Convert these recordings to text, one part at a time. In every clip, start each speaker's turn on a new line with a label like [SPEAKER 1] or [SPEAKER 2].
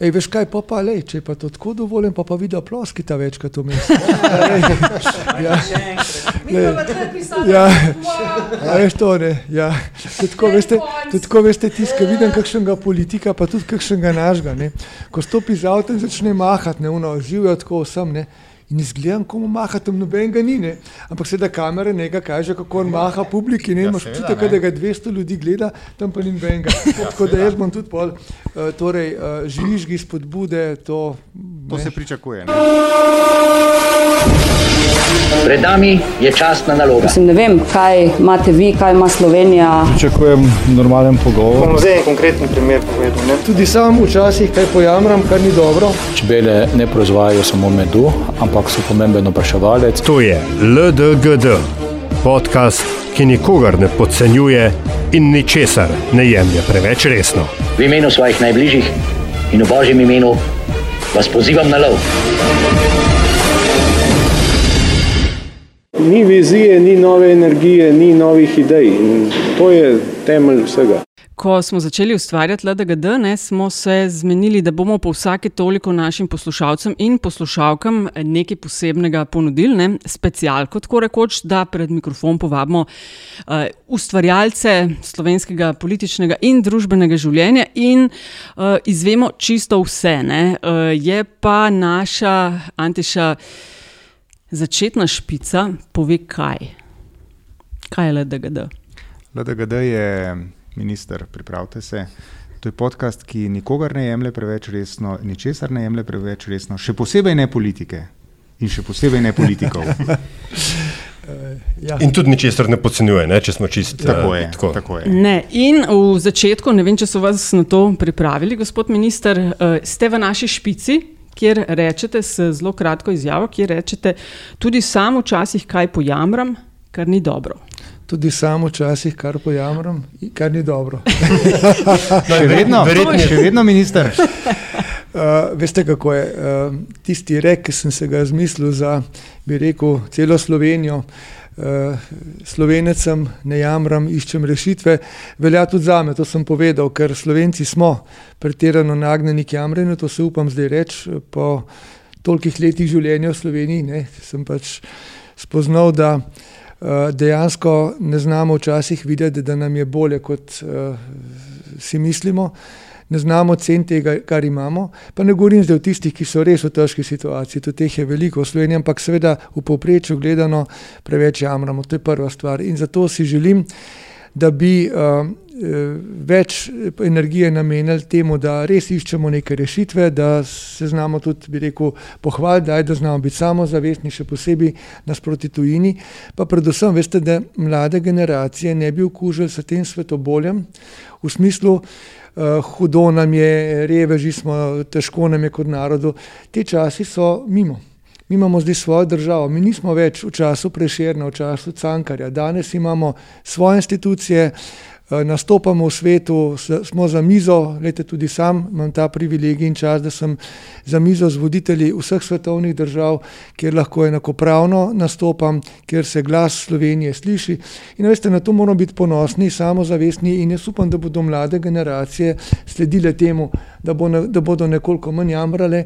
[SPEAKER 1] Ej, veš kaj, pa pa lej, če je pa to tako dovoljen, pa pa vidi ploski ta večkrat v mestu. ja, ja, ja, veš to ne. Ja. Tako veste, tako veste tiskaj, vidim kakšnega politika, pa tudi kakšnega našega. Ne. Ko stopi z avtom in začne mahati, ne, uno, živijo tako vsem, ne. In izgledam, komu maha, tam noben ga ni, ne. ampak sedaj kamere nekaj kaže, kako on maha publiki. Ne, ja, imaš čutek, da ga 200 ljudi gleda, tam pa ni noben ga. Ja, Tako da jaz bom tudi pol, uh, torej, uh, žvižgi spodbude. To,
[SPEAKER 2] to se pričakuje. Ne?
[SPEAKER 3] Pred nami je časna naloga.
[SPEAKER 4] Mislim, ne vem, kaj imate vi, kaj ima Slovenija.
[SPEAKER 5] Pričakujem normalen pogovor.
[SPEAKER 6] Bom zdaj en konkreten primer povedal. Ne?
[SPEAKER 1] Tudi sam včasih kaj pojamram, kar ni dobro.
[SPEAKER 7] Čebele ne proizvajajo samo medu, ampak so pomemben opraševalec.
[SPEAKER 8] To je LDGD, podcast, ki nikogar ne podcenjuje in ničesar ne jemlje preveč resno.
[SPEAKER 3] V imenu svojih najbližjih in v božjem imenu vas pozivam na lov.
[SPEAKER 9] Ni vizije, ni nove energije, ni novih idej. In to je temelj vsega.
[SPEAKER 10] Ko smo začeli ustvarjati LDGD, ne, smo se zmenili, da bomo po vsake toliko našim poslušalcem in poslušalkam nekaj posebnega ponudili, ne, specialko, tako rekoč, da pred mikrofon povabimo uh, ustvarjalce slovenskega političnega in družbenega življenja in uh, izvemo čisto vse. Ne. Uh, je pa naša Antiša. Začetna špica pove, kaj. Kaj je LDGD?
[SPEAKER 2] LDGD je minister, pripravite se. To je podcast, ki nikogar ne jemlje preveč resno, ničesar ne jemlje preveč resno, še posebej ne politike in še posebej ne politikov.
[SPEAKER 8] Ja. In tudi ničesar ne podcenjuje, ne, če smo čisti.
[SPEAKER 2] Tako, uh, tako. tako je.
[SPEAKER 10] Ne. In v začetku, ne vem, če so vas na to pripravili, gospod minister, uh, ste v naši špici, kjer rečete s zelo kratko izjavo, kjer rečete, tudi sam včasih kaj pojamram, kar ni dobro.
[SPEAKER 1] Tudi sam včasih kar pojamram, kar ni dobro.
[SPEAKER 2] še vedno, verjetno, še vedno, minister.
[SPEAKER 1] Uh, veste, kako je uh, tisti rek, ki sem se ga zmislil za, bi rekel, celo Slovenijo. Uh, Slovenecem ne jamram, iščem rešitve, velja tudi za me, to sem povedal, ker Slovenci smo pretirano nagnjeni k jamranju, to se upam zdaj reči. Po tolikih letih življenja v Sloveniji ne, sem pač spoznal, da uh, dejansko ne znamo včasih videti, da nam je bolje, kot uh, si mislimo. Ne znamo ceniti tega, kar imamo. Pa ne govorim zdaj o tistih, ki so res v težki situaciji, tudi teh je veliko v Sloveniji, ampak seveda v povprečju gledano preveč jamramo. To je prva stvar. In zato si želim, da bi uh, več energije namenili temu, da res iščemo neke rešitve, da se znamo tudi, bi rekel, pohvaliti, da znamo biti samozavestni, še posebej nasproti tujini. Pa predvsem, veste, da mlade generacije ne bi okužili s tem svetoboljem v smislu, Uh, hudo nam je, reveži smo, težko nam je kot narodu. Te časi so mimo. Mi imamo zdaj svojo državo, mi nismo več v času preširna, v času cankarja. Danes imamo svoje institucije, uh, nastopamo v svetu, smo za mizo, gledajte, tudi sam imam ta privilegij in čas, da sem za mizo z voditelji vseh svetovnih držav, kjer lahko enakopravno nastopam, kjer se glas Slovenije sliši. In veste, na to moramo biti ponosni, samozavestni in jaz upam, da bodo mlade generacije sledile temu, da, bo da bodo nekoliko manj jamrale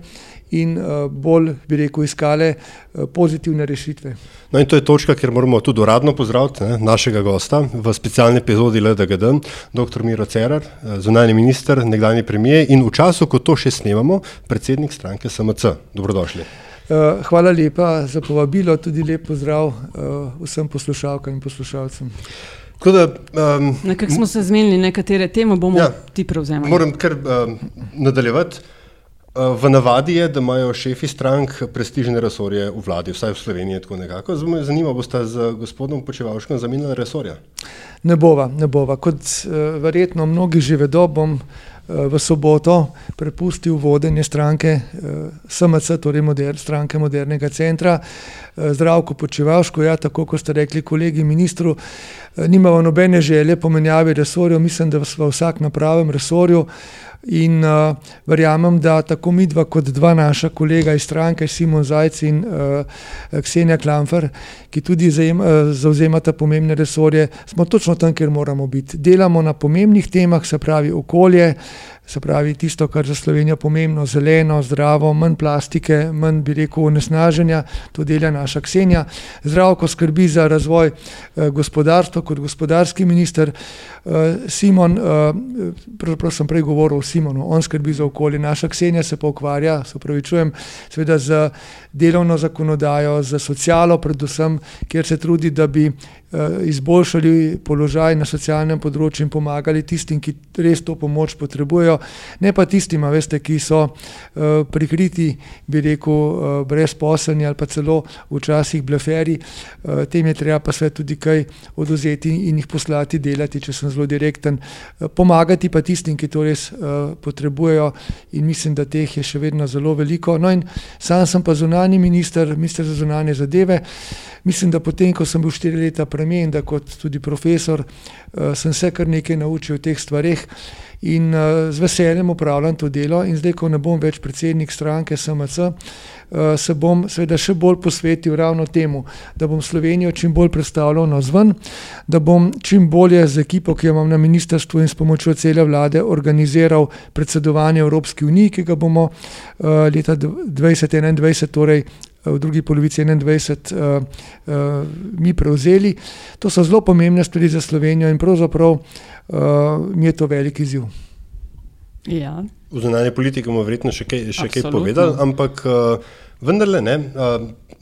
[SPEAKER 1] in uh, bolj, bi rekel, iskale uh, pozitivne rešitve.
[SPEAKER 8] No in to je točka, kjer moramo tudi uradno pozdraviti ne, našega gosta v specialni epizodi LDGD, dr. Miro Cerar, zunani minister, nekdani premijer in v času, ko to še snemamo, predsednik stranke SMC. Dobrodošli.
[SPEAKER 1] Hvala lepa za povabilo, tudi lep pozdrav vsem poslušalkam in poslušalcem.
[SPEAKER 10] Da, um, Nekako smo se zmenili, nekatere teme bomo ja, ti prevzemali.
[SPEAKER 8] Moram kar um, nadaljevati. V navadi je, da imajo šefi strank prestižne resorje v vladi, vsaj v Sloveniji. Zanima me, boste z gospodom Počevalškom zamenjali resorja?
[SPEAKER 1] Ne bova, ne bova. Kot uh, verjetno mnogi že vedo, bom uh, v soboto prepustil vodenje stranke uh, SMC, torej moder, stranke modernega centra, uh, zdravko Počevalško. Ja, tako kot ste rekli, kolegi ministru, uh, nimamo nobene želje pomenjave resorjev, mislim, da smo vsak na pravem resorju. In uh, verjamem, da tako mi dva, kot dva naša kolega iz stranke, Simon Zajc in uh, Ksenija Klamfer, ki tudi zajem, uh, zauzemata pomembne resorje, smo točno tam, kjer moramo biti. Delamo na pomembnih temah, se pravi okolje, se pravi tisto, kar za Slovenijo pomembno, zeleno, zdravo, manj plastike, manj bi rekel onesnaženja, to dela naša Ksenija. Zdravko skrbi za razvoj eh, gospodarstva kot gospodarski minister. Eh, Simon, eh, pravzaprav sem prej govoril o Simonu, on skrbi za okolje, naša Ksenija se pa ukvarja, se upravičujem, seveda z delovno zakonodajo, z socialo predvsem, kjer se trudi, da bi izboljšali položaj na socialnem področju in pomagali tistim, ki res to pomoč potrebujejo, ne pa tistim, veste, ki so prikriti, bi rekel, brezposelni ali pa celo včasih bleferi, tem je treba pa sve tudi kaj oduzeti in jih poslati delati, če sem zelo direkten, pomagati pa tistim, ki to res potrebujejo in mislim, da teh je še vedno zelo veliko. No in sam sem pa zunani minister, minister za zunanje zadeve, mislim, da potem, ko sem bil štiri leta premijer in da kot tudi profesor, sem se kar nekaj naučil o teh stvareh in z veseljem upravljam to delo in zdaj, ko ne bom več predsednik stranke SMC, se bom seveda še bolj posvetil ravno temu, da bom Slovenijo čim bolj predstavljal navzven, da bom čim bolje z ekipo, ki jo imam na ministrstvu in s pomočjo cele vlade organiziral predsedovanje Evropski uniji, ki ga bomo leta dvajset enaindvajset, torej v drugi polovici enaindvajset mi prevzeli. To so zelo pomembne stvari za Slovenijo in pravzaprav mi je to velik izziv.
[SPEAKER 10] Ja.
[SPEAKER 8] V zunanji politiki bomo verjetno še kaj, še kaj povedali, ampak vendarle ne.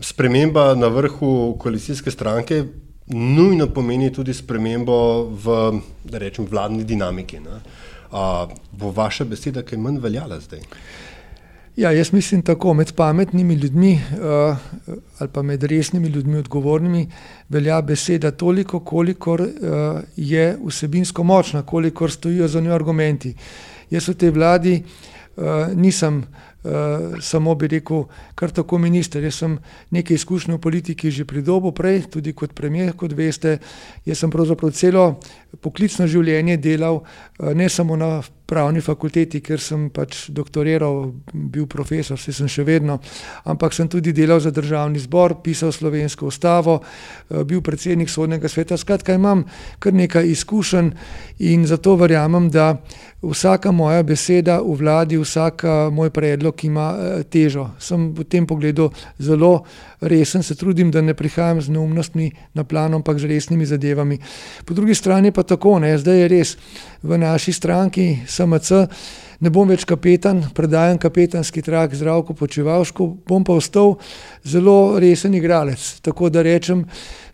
[SPEAKER 8] Sprememba na vrhu koalicijske stranke nujno pomeni tudi spremembo v, rečem, vladni dinamiki. Ne. Bo vaša beseda kaj manj veljala zdaj?
[SPEAKER 1] Ja, jaz mislim tako, med pametnimi ljudmi ali pa med resnimi ljudmi, odgovornimi, velja beseda toliko, kolikor je vsebinsko močna, kolikor stojijo za njo argumenti. Jaz v tej vladi nisem samo, bi rekel, kar tako minister, jaz sem nekaj izkušenj v politiki že pridobil prej, tudi kot premier, kot veste. Jaz sem pravzaprav celo poklicno življenje delal ne samo na pravni fakulteti, kjer sem pač doktoriral, bil profesor, saj sem še vedno, ampak sem tudi delal za državni zbor, pisal slovensko ustavo, bil predsednik sodnega sveta, skratka, imam kar nekaj izkušenj in zato verjamem, da vsaka moja beseda v vladi, vsak moj predlog ima težo. Sem v tem pogledu zelo resen, se trudim, da ne prihajam z neumnostmi na plano, ampak z resnimi zadevami. Po drugi strani pa tako, ne, zdaj je res, v naši stranki SMC ne bom več kapetan, predajam kapetanski trak Zdravku Počivalšku, bom pa ostal zelo resen igralec. Tako da rečem,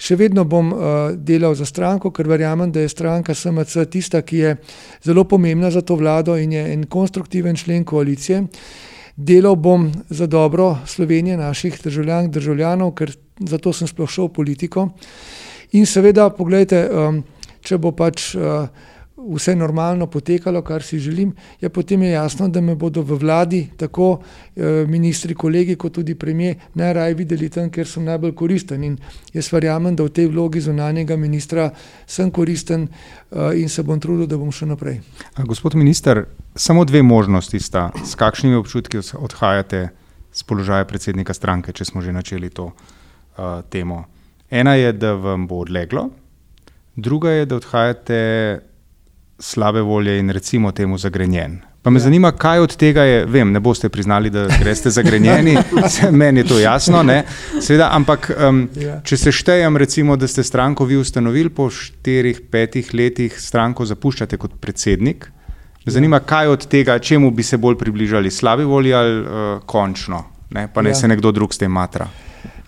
[SPEAKER 1] še vedno bom delal za stranko, ker verjamem, da je stranka SMC tista, ki je zelo pomembna za to vlado in je en konstruktiven člen koalicije. Delal bom za dobro Slovenije, naših državljank, državljanov, ker zato sem sploh šel v politiko. In seveda poglejte, če bo pač vse normalno potekalo, kar si želim, ja, potem je jasno, da me bodo v vladi tako ministri, kolegi kot tudi premier najraje videli tam, kjer sem najbolj koristen. In jaz verjamem, da v tej vlogi zunanjega ministra sem koristen in se bom trudil, da bom šel naprej.
[SPEAKER 2] Gospod minister, samo dve možnosti sta, s kakšnimi občutki odhajate s položaja predsednika stranke, če smo že načeli to temo. Ena je, da vam bo odleglo, druga je, da odhajate slabe volje in recimo temu zagrenjen. Pa me zanima, kaj od tega je, vem, ne boste priznali, da greste zagrenjeni, meni je to jasno, ne, seveda, ampak če seštejem recimo, da ste stranko vi ustanovili, po štirih, petih letih stranko zapuščate kot predsednik, me zanima, kaj od tega, čemu bi se bolj približali, slabi volji ali končno, ne, pa naj se nekdo drug s tem matra.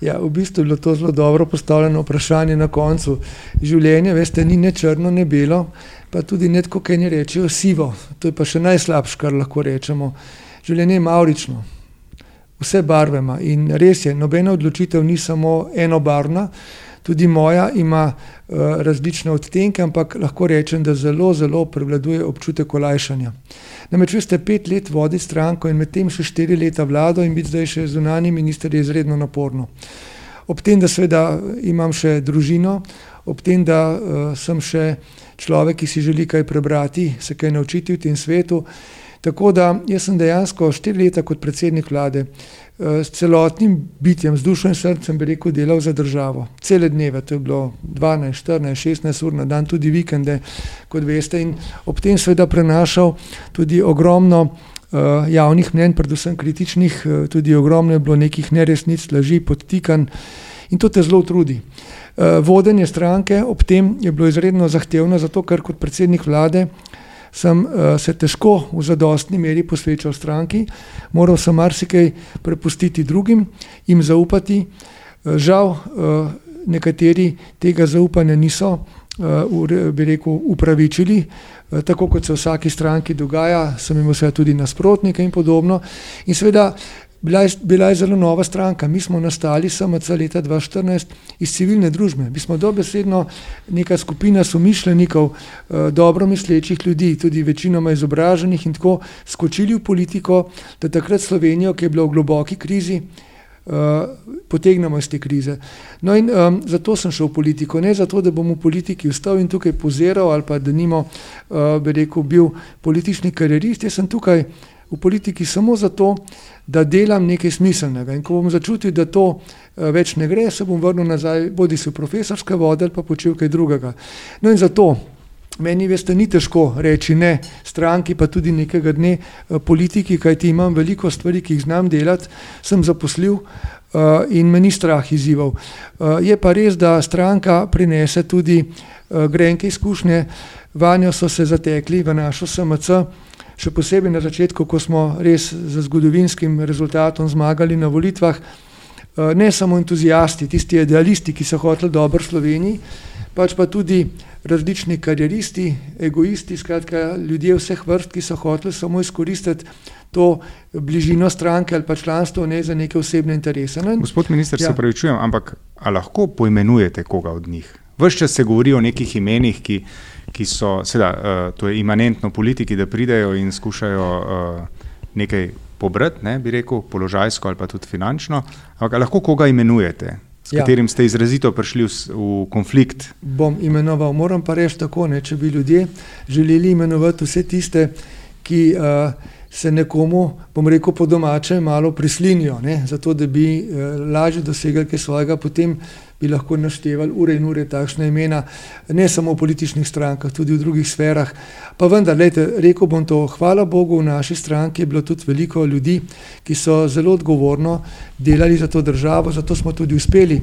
[SPEAKER 1] Ja, v bistvu je bilo to zelo dobro postavljeno vprašanje na koncu. Življenje, veste, ni ne črno ne belo, pa tudi ne tako, kot eni rečejo, sivo. To je pa še najslabše, kar lahko rečemo. Življenje je mavrično. Vse barve ima in res je, nobena odločitev ni samo enobarvna, tudi moja ima različne odtenke, ampak lahko rečem, da zelo, zelo prevladuje občutek olajšanja. Namreč veste, pet let voditi stranko in medtem še štiri leta vlado in biti zdaj še zunanji minister je izredno naporno. Ob tem, da seveda imam še družino, ob tem, da sem še človek, ki si želi kaj prebrati, se kaj naučiti v tem svetu, Tako da jaz sem dejansko štiri leta kot predsednik vlade s celotnim bitjem, z dušo in srcem, bi rekel, delal za državo. Cele dneve, to je bilo 12, 14, 16 ur na dan, tudi vikende, kot veste, in ob tem seveda prenašal tudi ogromno uh, javnih mnen, predvsem kritičnih, uh, tudi ogromno je bilo nekih neresnic, laži, podtikanj in to te zelo trudi. Uh, vodenje stranke ob tem je bilo izredno zahtevno, zato ker kot predsednik vlade sem uh, se težko v zadostni meri posvečal stranki, moral sem marsikaj prepustiti drugim, jim zaupati. Uh, žal, uh, nekateri tega zaupanja niso, uh, bi rekel, upravičili. Tako kot se v vsaki stranki dogaja, sem imel tudi nasprotnike in podobno. In seveda Bila je, bila je zelo nova stranka. Mi smo nastali SMC leta 2014 iz civilne družbe. Mi smo dobesedno neka skupina somišljenikov, eh, dobro mislečih ljudi, tudi večinoma izobraženih in tako skočili v politiko, da takrat Slovenijo, ki je bila v globoki krizi, eh, potegnemo iz te krize. No in um, zato sem šel v politiko, ne zato, da bom v politiki ustal in tukaj poziral ali pa da nimo, uh, bi rekel, bil politični karierist. Jaz sem tukaj v politiki samo zato, da delam nekaj smiselnega. In ko bom začutil, da to uh, več ne gre, se bom vrnil nazaj, bodi si v profesorske vode ali pa počel kaj drugega. No in zato meni, veste, ni težko reči ne stranki, pa tudi nekega dne uh, politiki, kajti imam veliko stvari, ki jih znam delati, sem zaposlil. Uh, in me ni strah izzival. Uh, je pa res, da stranka prinese tudi uh, grenke izkušnje, vanjo so se zatekli v našo SMC, še posebej na začetku, ko smo res z zgodovinskim rezultatom zmagali na volitvah, eh, ne samo entuzijasti, tisti idealisti, ki so hoteli dobro Sloveniji, pač pa tudi različni karieristi, egoisti, skratka ljudje vseh vrst, ki so hoteli samo izkoristiti to bližino stranke ali pa članstvo ne za neke osebne interese.
[SPEAKER 2] No, in, Gospod minister, ja. se pravi, čujem, ampak lahko poimenujete koga od njih? Vse čas se govori o nekih imenih, ki ki so, seveda, uh, to je imanentno politiki, da pridejo in skušajo uh, nekaj pobrati, ne, bi rekel, položajsko ali pa tudi finančno. Ampak lahko koga imenujete, s ja. katerim ste izrazito prišli v, v konflikt?
[SPEAKER 1] Bom imenoval, moram pa reči tako, ne, če bi ljudje želeli imenovati vse tiste, ki. Uh, se nekomu, bom rekel, po domače malo prislinijo, ne, zato da bi eh, lažje dosegli kaj svojega, potem bi lahko naštevali ure in ure takšne imena, ne samo v političnih strankah, tudi v drugih sferah. Pa vendar, lejte, rekel bom to, hvala Bogu, v naši stranki je bilo tudi veliko ljudi, ki so zelo odgovorno delali za to državo, zato smo tudi uspeli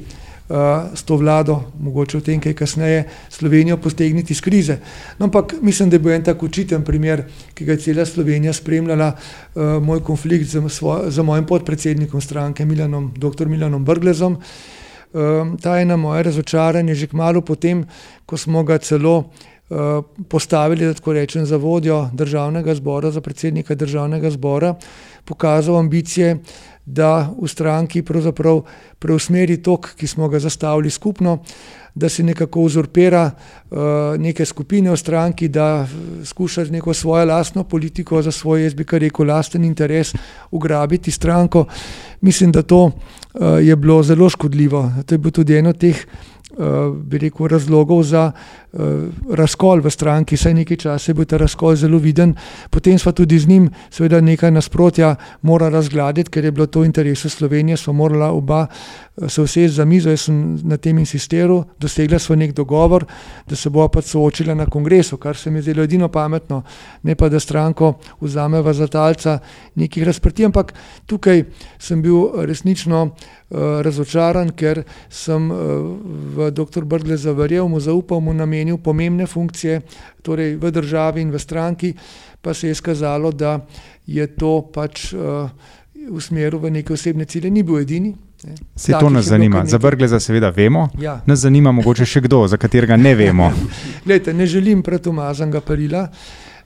[SPEAKER 1] s to vlado, mogoče v tem, kaj kasneje, Slovenijo postegniti iz krize. No, ampak mislim, da je bil en tak učiten primer, ki ga je cela Slovenija spremljala, uh, moj konflikt z, svoj, z mojim podpredsednikom stranke, Milanom, dr. Milanom Brglezom. Um, ta je na moje razočaranje že kmalo potem, ko smo ga celo uh, postavili, da tako rečem, za vodjo državnega zbora, za predsednika državnega zbora, pokazal ambicije, da v stranki pravzaprav preusmeri tok, ki smo ga zastavili skupno, da se nekako uzurpira uh, neke skupine v stranki, da skuša z neko svojo lastno politiko za svoj, jaz bi kar rekel, lasten interes ugrabiti stranko. Mislim, da to je bilo zelo škodljivo. To je bil tudi eno od teh bi rekel, razlogov za uh, razkol v stranki, saj nekaj časa je bil ta razkol zelo viden, potem smo tudi z njim, seveda, nekaj nasprotja morali razgladiti, ker je bilo to v interesu Slovenije, smo morala oba uh, se usesti za mizo, jaz sem na tem insistiral, dosegla smo nek dogovor, da se bo pa soočila na kongresu, kar se mi zdelo edino pametno, ne pa da stranko vzameva za talca nekih razprti, ampak tukaj sem bil resnično Eh, razočaran, ker sem eh, v dr. Brgle zavarjal, mu zaupal, mu namenil pomembne funkcije torej v državi in v stranki, pa se je skazalo, da je to pač uh, v smeru v neke osebne cilje, ni bil edini.
[SPEAKER 2] Se to nas zanima. Za Brgleza seveda vemo, ja. nas zanima mogoče še kdo, za katerega ne vemo.
[SPEAKER 1] Glejte, ne želim pretumazanga perila.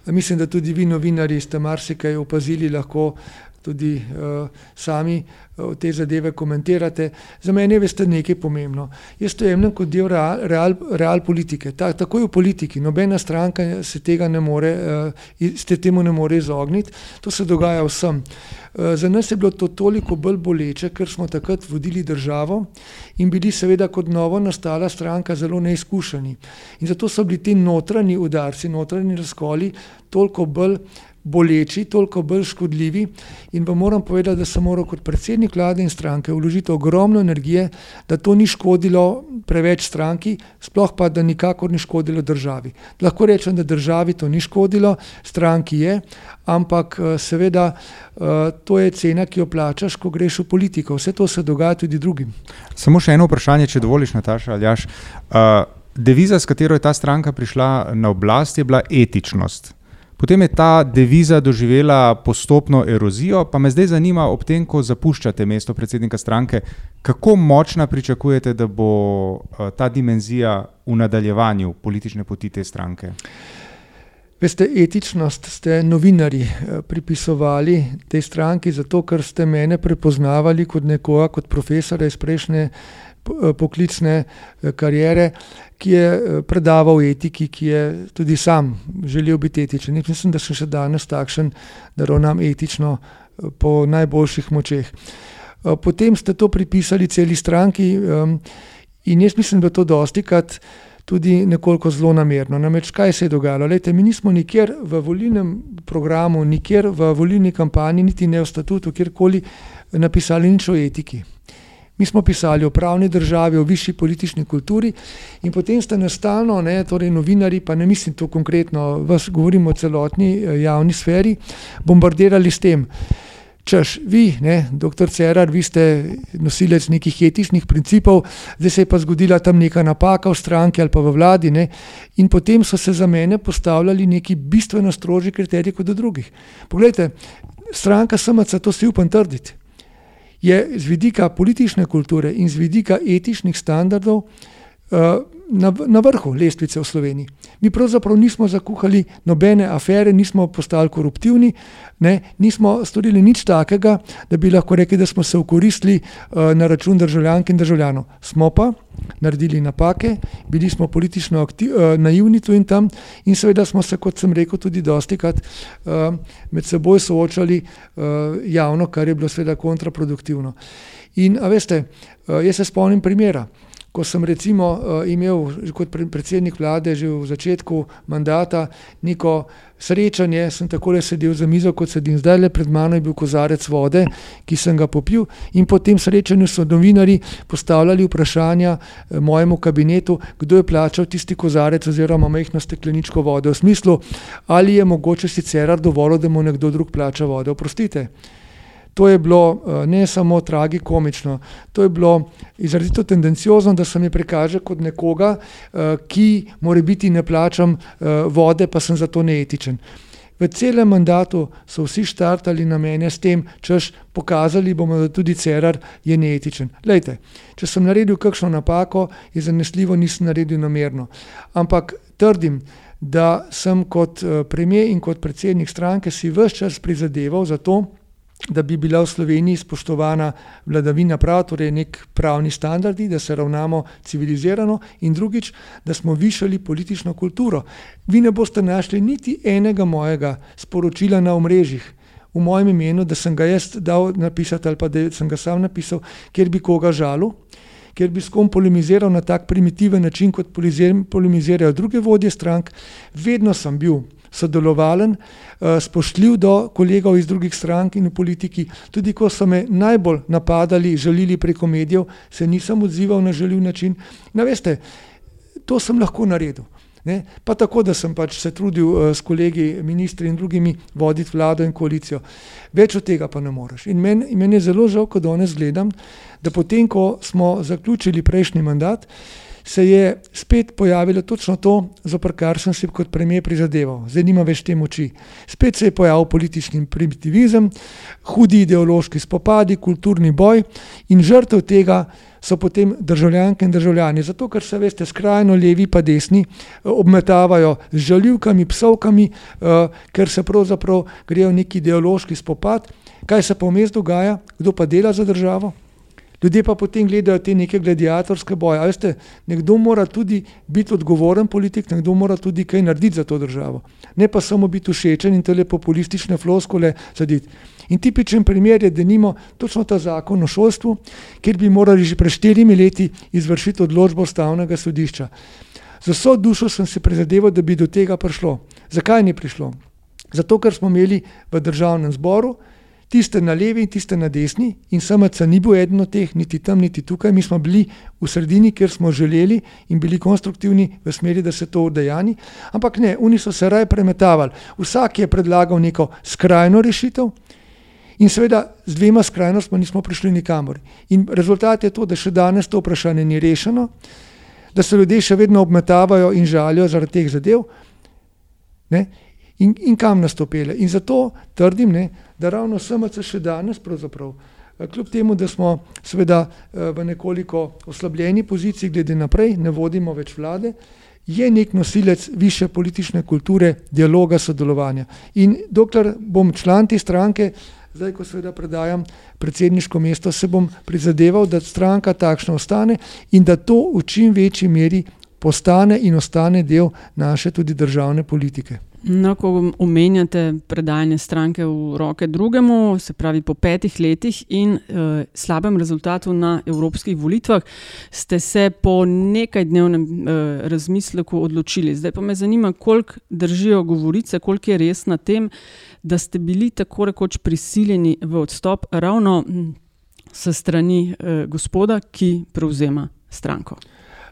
[SPEAKER 1] Mislim, da tudi vi, novinari, ste marsikaj opazili, lahko tudi uh, sami uh, te zadeve komentirate. Za mene je veste nekaj pomembno. Jaz to jemljem kot del real, real, real politike. Ta, tako je v politiki. Nobena stranka se tega ne more, uh, se temu ne more izogniti. To se dogaja vsem. Uh, za nas je bilo to toliko bolj boleče, ker smo takrat vodili državo in bili seveda kot novo nastala stranka zelo neizkušeni. In zato so bili ti notranji udarci, notranji razkoli toliko bolj boleči, toliko bolj škodljivi. In vam moram povedati, da sem moral kot predsednik vlade in stranke vložiti ogromno energije, da to ni škodilo preveč stranki, sploh pa, da nikakor ni škodilo državi. Lahko rečem, da državi to ni škodilo, stranki je, ampak seveda to je cena, ki jo plačaš, ko greš v politiko. Vse to se dogaja tudi drugim.
[SPEAKER 2] Samo še eno vprašanje, če dovoliš, Nataša Aljaš. Deviza, s katero je ta stranka prišla na oblast, je bila etičnost. Potem je ta deviza doživela postopno erozijo, pa me zdaj zanima, ob tem, ko zapuščate mesto predsednika stranke, kako močna pričakujete, da bo ta dimenzija v nadaljevanju politične poti te stranke?
[SPEAKER 1] Veste, etičnost ste novinarji pripisovali tej stranki, zato ker ste mene prepoznavali kot nekoga, kot profesorja iz prejšnje poklicne kariere, ki je predaval o etiki, ki je tudi sam želel biti etičen. Jaz mislim, da sem še danes takšen, da ravnam etično po najboljših močeh. Potem ste to pripisali celi stranki, in jaz mislim, da to dostikrat tudi nekoliko zlonamerno. Namreč, kaj se je dogajalo? Glejte, mi nismo nikjer v volilnem programu, nikjer v volilni kampanji, niti ne v statutu, kjerkoli napisali nič o etiki. Mi smo pisali o pravni državi, o višji politični kulturi in potem ste nas stalno, ne, torej novinarji, pa ne mislim to konkretno vas, govorim o celotni javni sferi, bombardirali s tem, češ, vi, ne, doktor Cerar, vi ste nosilec nekih etičnih principov, zdaj se je pa zgodila tam neka napaka v stranki ali pa v vladi, ne, in potem so se za mene postavljali neki bistveno strožji kriteriji kot do drugih. Poglejte, stranka SMC, to si upam trditi, je z vidika politične kulture in z vidika etičnih standardov na, na vrhu lestvice v Sloveniji. Mi pravzaprav nismo zakuhali nobene afere, nismo postali koruptivni, ne, nismo storili nič takega, da bi lahko rekli, da smo se okoristili na račun državljank in državljanov. Smo pa naredili napake, bili smo politično naivni tu in tam in seveda smo se, kot sem rekel, tudi dostikrat med seboj soočali javno, kar je bilo seveda kontraproduktivno. In a veste, jaz se spomnim primera, ko sem recimo imel kot predsednik vlade že v začetku mandata neko srečanje, sem takole sedel za mizo, kot sedim zdajle, pred mano je bil kozarec vode, ki sem ga popil, in po tem srečanju so novinarji postavljali vprašanja mojemu kabinetu, kdo je plačal tisti kozarec oziroma majhno stekleničko vode, v smislu, ali je mogoče si Cerar dovolil, da mu nekdo drug plača vodo. Oprostite, to je bilo ne samo tragikomično, to je bilo izrazito tendenciozno, da se me prikaže kot nekoga, ki morebiti ne plačam vode, pa sem zato neetičen. V celem mandatu so vsi štartali na mene s tem, češ, pokazali bomo, da tudi Cerar je neetičen. Glejte, če sem naredil kakšno napako, je zanesljivo nisem naredil namerno. Ampak trdim, da sem kot premier in kot predsednik stranke si ves čas prizadeval za to, da bi bila v Sloveniji spoštovana vladavina prava, torej neki pravni standardi, da se ravnamo civilizirano, in drugič, da smo višali politično kulturo. Vi ne boste našli niti enega mojega sporočila na omrežjih v mojem imenu, da sem ga jaz dal napisati ali pa da sem ga sam napisal, kjer bi koga žalil, kjer bi s kom polemiziral na tak primitiven način, kot polemizirajo druge vodje strank. Vedno sem bil sodelovalen, spoštljiv do kolegov iz drugih strank in v politiki. Tudi ko so me najbolj napadali, žalili preko medijev, se nisem odzival na žaljiv način. No, veste, to sem lahko naredil, ne. Pa tako, da sem pač se trudil s kolegi ministri in drugimi voditi vlado in koalicijo. Več od tega pa ne moreš. In meni, meni je zelo žal, ko danes gledam, da potem, ko smo zaključili prejšnji mandat, se je spet pojavilo točno to, zoper kar sem si kot premier prizadeval. Zdaj nimam več te moči. Spet se je pojavil politični primitivizem, hudi ideološki spopadi, kulturni boj in žrtev tega so potem državljanke in državljani. Zato ker se, veste, skrajno levi pa desni obmetavajo z žaljivkami, psovkami, ker se pravzaprav grejo neki ideološki spopad. Kaj se pa vmes dogaja? Kdo pa dela za državo? Ljudje pa potem gledajo te neke gladiatorske boje. A veste, nekdo mora tudi biti odgovoren politik, nekdo mora tudi kaj narediti za to državo. Ne pa samo biti všečen in tele populistične floskule saditi. In tipičen primer je denimo točno ta zakon o šolstvu, kjer bi morali že pred štirimi leti izvršiti odločbo ustavnega sodišča. Z vso dušo sem si prizadeval, da bi do tega prišlo. Zakaj ni prišlo? Zato, ker smo imeli v državnem zboru tiste na levi in tiste na desni, in SMC ni bil eden od teh, niti tam, niti tukaj. Mi smo bili v sredini, kjer smo želeli in bili konstruktivni v smeri, da se to udejani. Ampak ne, oni so se raje premetavali. Vsak je predlagal neko skrajno rešitev. In seveda z dvema skrajnostma nismo prišli nikamor. In rezultat je to, da še danes to vprašanje ni rešeno, da se ljudje še vedno obmetavajo in žalijo zaradi teh zadev. Ne? In, in kam nas to pele. In zato trdim, ne, da ravno SMC še danes, kljub temu, da smo seveda v nekoliko oslabljeni poziciji, glede naprej, ne vodimo več vlade, je nek nosilec više politične kulture, dialoga, sodelovanja. In dokler bom član te stranke, zdaj, ko seveda predajam predsedniško mesto, se bom prizadeval, da stranka takšna ostane in da to v čim večji meri postane in ostane del naše tudi državne politike.
[SPEAKER 10] No, ko omenjate predajanje stranke v roke drugemu, se pravi po petih letih in uh, slabem rezultatu na evropskih volitvah, ste se po nekaj dnevnem uh, razmisleku odločili. Zdaj pa me zanima, koliko držijo govorice, koliko je res na tem, da ste bili tako rekoč prisiljeni v odstop ravno s strani uh, gospoda, ki prevzema stranko.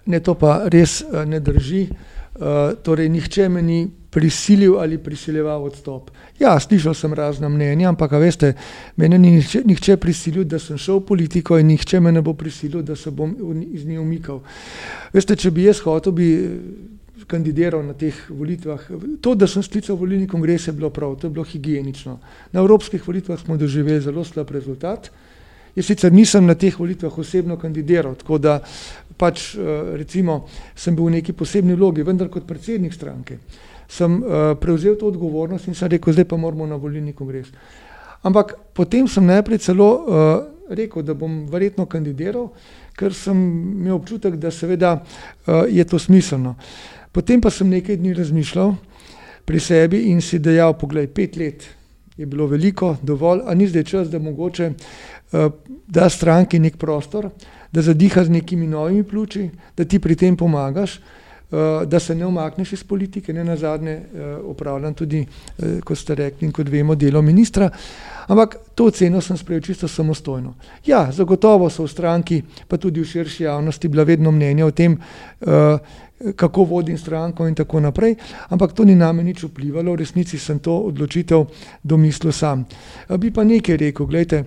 [SPEAKER 1] Ne, to pa res uh, ne drži. Uh, torej, nihče me ni prisilil ali prisiljeval odstop. Ja, slišal sem razna mnenja, ampak veste, mene ni nihče, nihče prisilil, da sem šel v politiko in nihče me ne bo prisilil, da se bom iz nje umikal. Veste, če bi jaz hotel, bi kandidiral na teh volitvah. To, da sem sklical volilni kongres, je bilo prav, to je bilo higienično. Na evropskih volitvah smo doživeli zelo slab rezultat. Jaz sicer nisem na teh volitvah osebno kandidiral, tako da pač recimo sem bil v neki posebni vlogi, vendar kot predsednik stranke sem uh, prevzel to odgovornost in sem rekel, zdaj pa moramo na volilni kongres. Ampak potem sem najprej celo uh, rekel, da bom verjetno kandidiral, ker sem imel občutek, da seveda uh, je to smiselno. Potem pa sem nekaj dni razmišljal pri sebi in si dejal, poglej, pet let je bilo veliko, dovolj, a ni zdaj čas, da mogoče uh, da stranki nek prostor, da zadiha z nekimi novimi pljuči, da ti pri tem pomagaš. Eh, da se ne omakneš iz politike, ne na zadnje eh, tudi, eh, kot ste rekli, in kot vemo, delo ministra. Ampak to oceno sem sprejel čisto samostojno. Ja, zagotovo so v stranki, pa tudi v širši javnosti, bila vedno mnenja o tem, kako vodim stranko in tako naprej, ampak to ni name nič vplivalo, v resnici sem to odločitev domislil sam. Bi pa nekaj rekel, gledajte,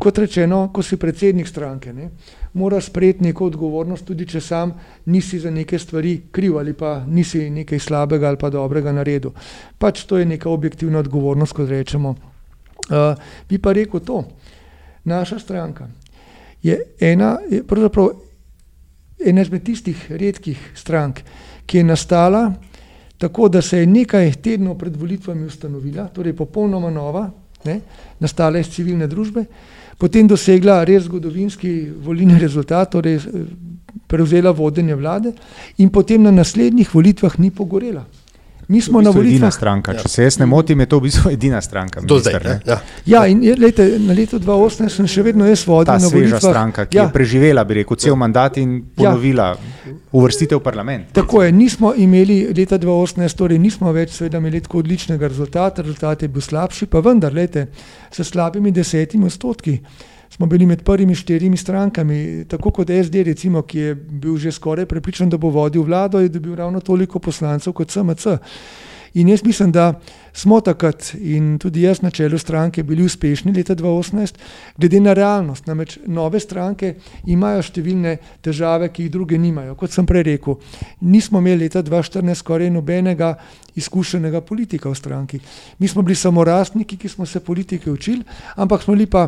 [SPEAKER 1] kot rečeno, ko si predsednik stranke, ne, mora sprejeti neko odgovornost, tudi če sam nisi za neke stvari kriv ali pa nisi nekaj slabega ali pa dobrega naredil. Pač to je neka objektivna odgovornost, kot rečemo. Uh, bi pa rekel to, naša stranka je ena, je pravzaprav ena izmed tistih redkih strank, ki je nastala tako, da se je nekaj tednov pred volitvami ustanovila, torej popolnoma nova, ne, nastala iz civilne družbe, potem dosegla res zgodovinski volilni rezultat, torej prevzela vodenje vlade in potem na naslednjih volitvah ni pogorela. Mi smo
[SPEAKER 2] v bistvu
[SPEAKER 1] na volitvah.
[SPEAKER 2] Stranka, če ja. se jaz ne motim, je to v bistvu edina stranka.
[SPEAKER 8] Do
[SPEAKER 2] minister,
[SPEAKER 8] zdaj. Ja.
[SPEAKER 1] Ja, in je, lejte, na leto 2018 sem še vedno jaz vodil
[SPEAKER 2] Ta sveža
[SPEAKER 1] volitvah.
[SPEAKER 2] stranka, ki ja. je preživela, bi rekel, cel mandat in ponovila ja. uvrstitev v parlament.
[SPEAKER 1] Tako je, nismo imeli leta 2018, torej nismo več seveda imeli tako odličnega rezultata, rezultat je bil slabši, pa vendar, lejte, s slabimi desetimi odstotki smo bili med prvimi štirimi strankami, tako kot SD, recimo, ki je bil že skoraj prepričan, da bo vodil vlado, je dobil ravno toliko poslancev kot SMC. In jaz mislim, da smo takrat in tudi jaz na čelu stranke bili uspešni leta 2018, glede na realnost. Namreč nove stranke imajo številne težave, ki jih druge nimajo. Kot sem prej rekel, nismo imeli leta 2014 skoraj nobenega izkušenega politika v stranki. Mi smo bili samorastniki, ki smo se politike učili, ampak smo bili pa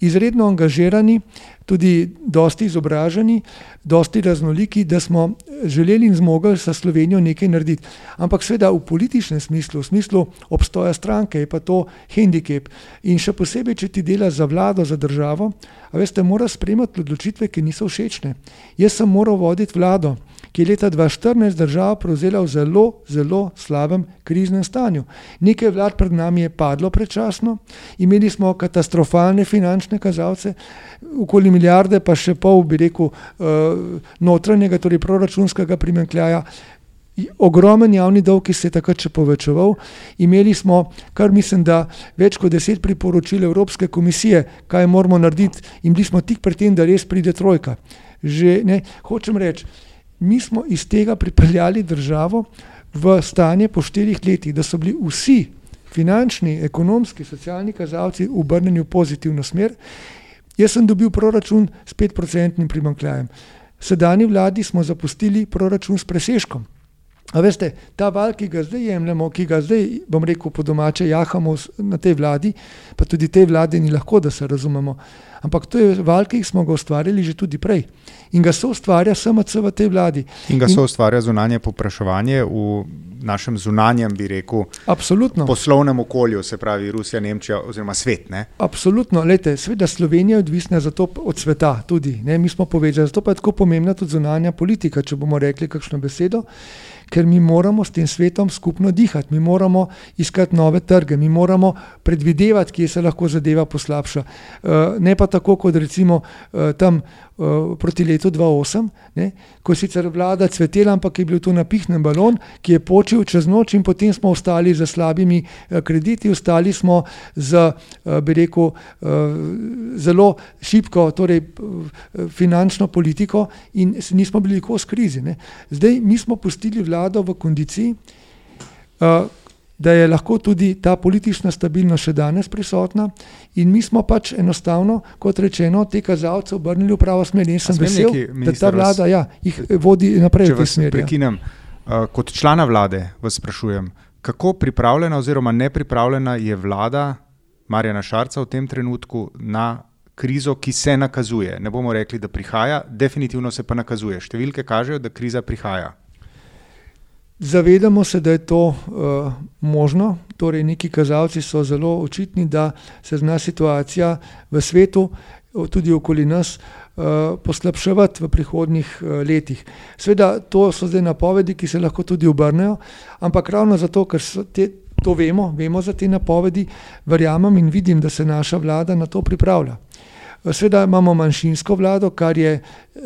[SPEAKER 1] izredno angažirani, tudi dosti izobraženi, dosti raznoliki, da smo želeli in zmogli sa Slovenijo nekaj narediti. Ampak seveda v političnem smislu, v smislu obstoja stranke, je pa to hendikep. In še posebej, če ti dela za vlado, za državo, a veste, mora sprejemati odločitve, ki niso všečne. Jaz sem moral voditi vlado, ki je leta 2014 državo prevzela v zelo, zelo slabem kriznem stanju. Nekaj vlad pred nami je padlo predčasno, imeli smo katastrofalne finančne kazalce, okoli milijarde, pa še pol, bi rekel, notranjega, torej proračunskega primankljaja. ogromen javni dolg, ki se je takrat še povečeval. Imeli smo, kar mislim, da več kot deset priporočil Evropske komisije, kaj moramo narediti, in bili smo tik pred tem, da res pride trojka. Že, ne, hočem reči, mi smo iz tega pripeljali državo v stanje po štirih letih, da so bili vsi finančni, ekonomski, socialni kazalci obrnjeni v pozitivno smer. Jaz sem dobil proračun s 5-procentnim primankljajem. Sedajni vladi smo zapustili proračun s presežkom. A veste, ta val, ki ga zdaj jemljemo, ki ga zdaj, bom rekel, po domače jahamo na tej vladi, pa tudi tej vladi ni lahko, da se razumemo. Ampak to je val, ki smo ga ustvarjali že tudi prej. In ga so ustvarja SMC v tej vladi.
[SPEAKER 2] In ga so ustvarja zunanje popraševanje v našem zunanjem, bi rekel,
[SPEAKER 1] Absolutno.
[SPEAKER 2] poslovnem okolju, se pravi Rusija, Nemčija oziroma svet. Ne?
[SPEAKER 1] Absolutno, Lejte, seveda Slovenija je odvisna zato od sveta tudi, ne, mi smo povedali, zato pa je tako pomembna tudi zunanja politika, če bomo rekli kakšno besedo, ker mi moramo s tem svetom skupno dihati, mi moramo iskati nove trge, mi moramo predvidevati, kje se lahko zadeva poslabša. Uh, ne pa tako, kot recimo uh, tam proti letu 2008, ne, ko je sicer vlada cvetela, ampak je bil to napihnen balon, ki je počil čez noč in potem smo ostali z slabimi uh, krediti, ostali smo z, uh, bi rekel, zelo šibko, torej finančno politiko in nismo bili kos krizi. Ne. Zdaj mi smo pustili vlado v kondiciji, da je lahko tudi ta politična stabilnost še danes prisotna, in mi smo pač enostavno, kot rečeno, te kazalce obrnili v pravo smer. In sem vesel, nekaj, da ta vlada ja, jih vodi naprej v tej smeri.
[SPEAKER 2] Ja. Prekinem, kot člana vlade vas sprašujem, kako pripravljena oziroma nepripravljena je vlada Marjana Šarca v tem trenutku na krizo, ki se nakazuje. Ne bomo rekli, da prihaja, definitivno se pa nakazuje. Številke kažejo, da kriza prihaja.
[SPEAKER 1] Zavedamo se, da je to uh, možno, torej neki kazalci so zelo očitni, da se zna situacija v svetu, tudi okoli nas, uh, poslabševati v prihodnih uh, letih. Sveda, to so zdaj napovedi, ki se lahko tudi obrnejo, ampak ravno zato, ker te, to vemo, vemo za te napovedi, verjamem in vidim, da se naša vlada na to pripravlja. Sveda imamo manjšinsko vlado, kar je eh,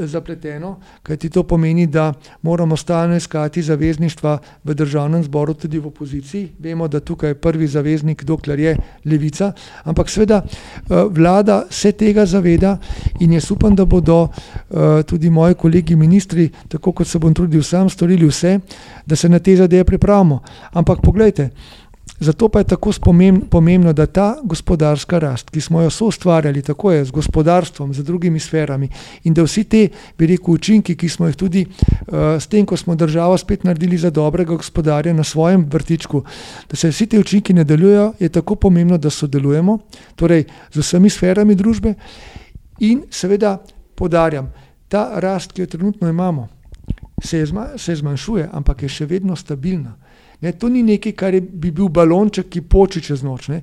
[SPEAKER 1] zapleteno, kajti to pomeni, da moramo stalno iskati zavezništva v državnem zboru, tudi v opoziciji. Vemo, da tukaj je prvi zaveznik, dokler je levica, ampak sveda eh, vlada se tega zaveda in jaz upam, da bodo eh, tudi moji kolegi ministri, tako kot se bom trudil sam, storili vse, da se na te zadeve pripravimo. Ampak pogledajte, Zato pa je tako pomembno, da ta gospodarska rast, ki smo jo soustvarjali, tako je z gospodarstvom, z drugimi sferami, in da vsi te, rekel, učinki, ki smo jih tudi uh, s tem, ko smo državo spet naredili za dobrega gospodarja na svojem vrtičku, da se vsi ti učinki nadaljujejo, je tako pomembno, da sodelujemo, torej z vsemi sferami družbe in seveda podarjam, ta rast, ki jo trenutno imamo, se, zma, se zmanjšuje, ampak je še vedno stabilna. Ne, to ni nekaj, kar je, bi bil balonček, ki poči čez noč. Ne.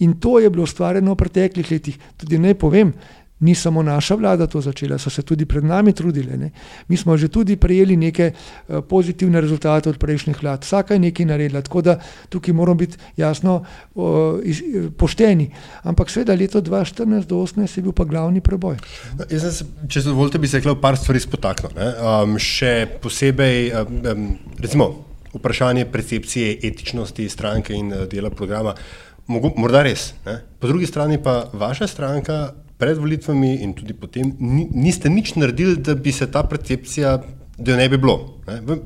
[SPEAKER 1] In to je bilo ustvarjeno v preteklih letih. Tudi ne povem, ni samo naša vlada to začela, so se tudi pred nami trudile. Ne. Mi smo že tudi prejeli neke uh, pozitivne rezultate od prejšnjih vlad, vsaka je nekaj naredila, tako da tukaj moramo biti jasno uh, iz, pošteni. Ampak seveda leto 2014 do 2018 je bil pa glavni preboj.
[SPEAKER 8] No, se, če dovolite, bi se rekel par stvari spotaknil. Um, še posebej, um, recimo, vprašanje percepcije etičnosti stranke in eh, dela programa. Morda res. Ne? Po drugi strani pa vaša stranka pred volitvami in tudi potem niste nič naredili, da bi se ta percepcija, da jo ne bi bilo. Ne?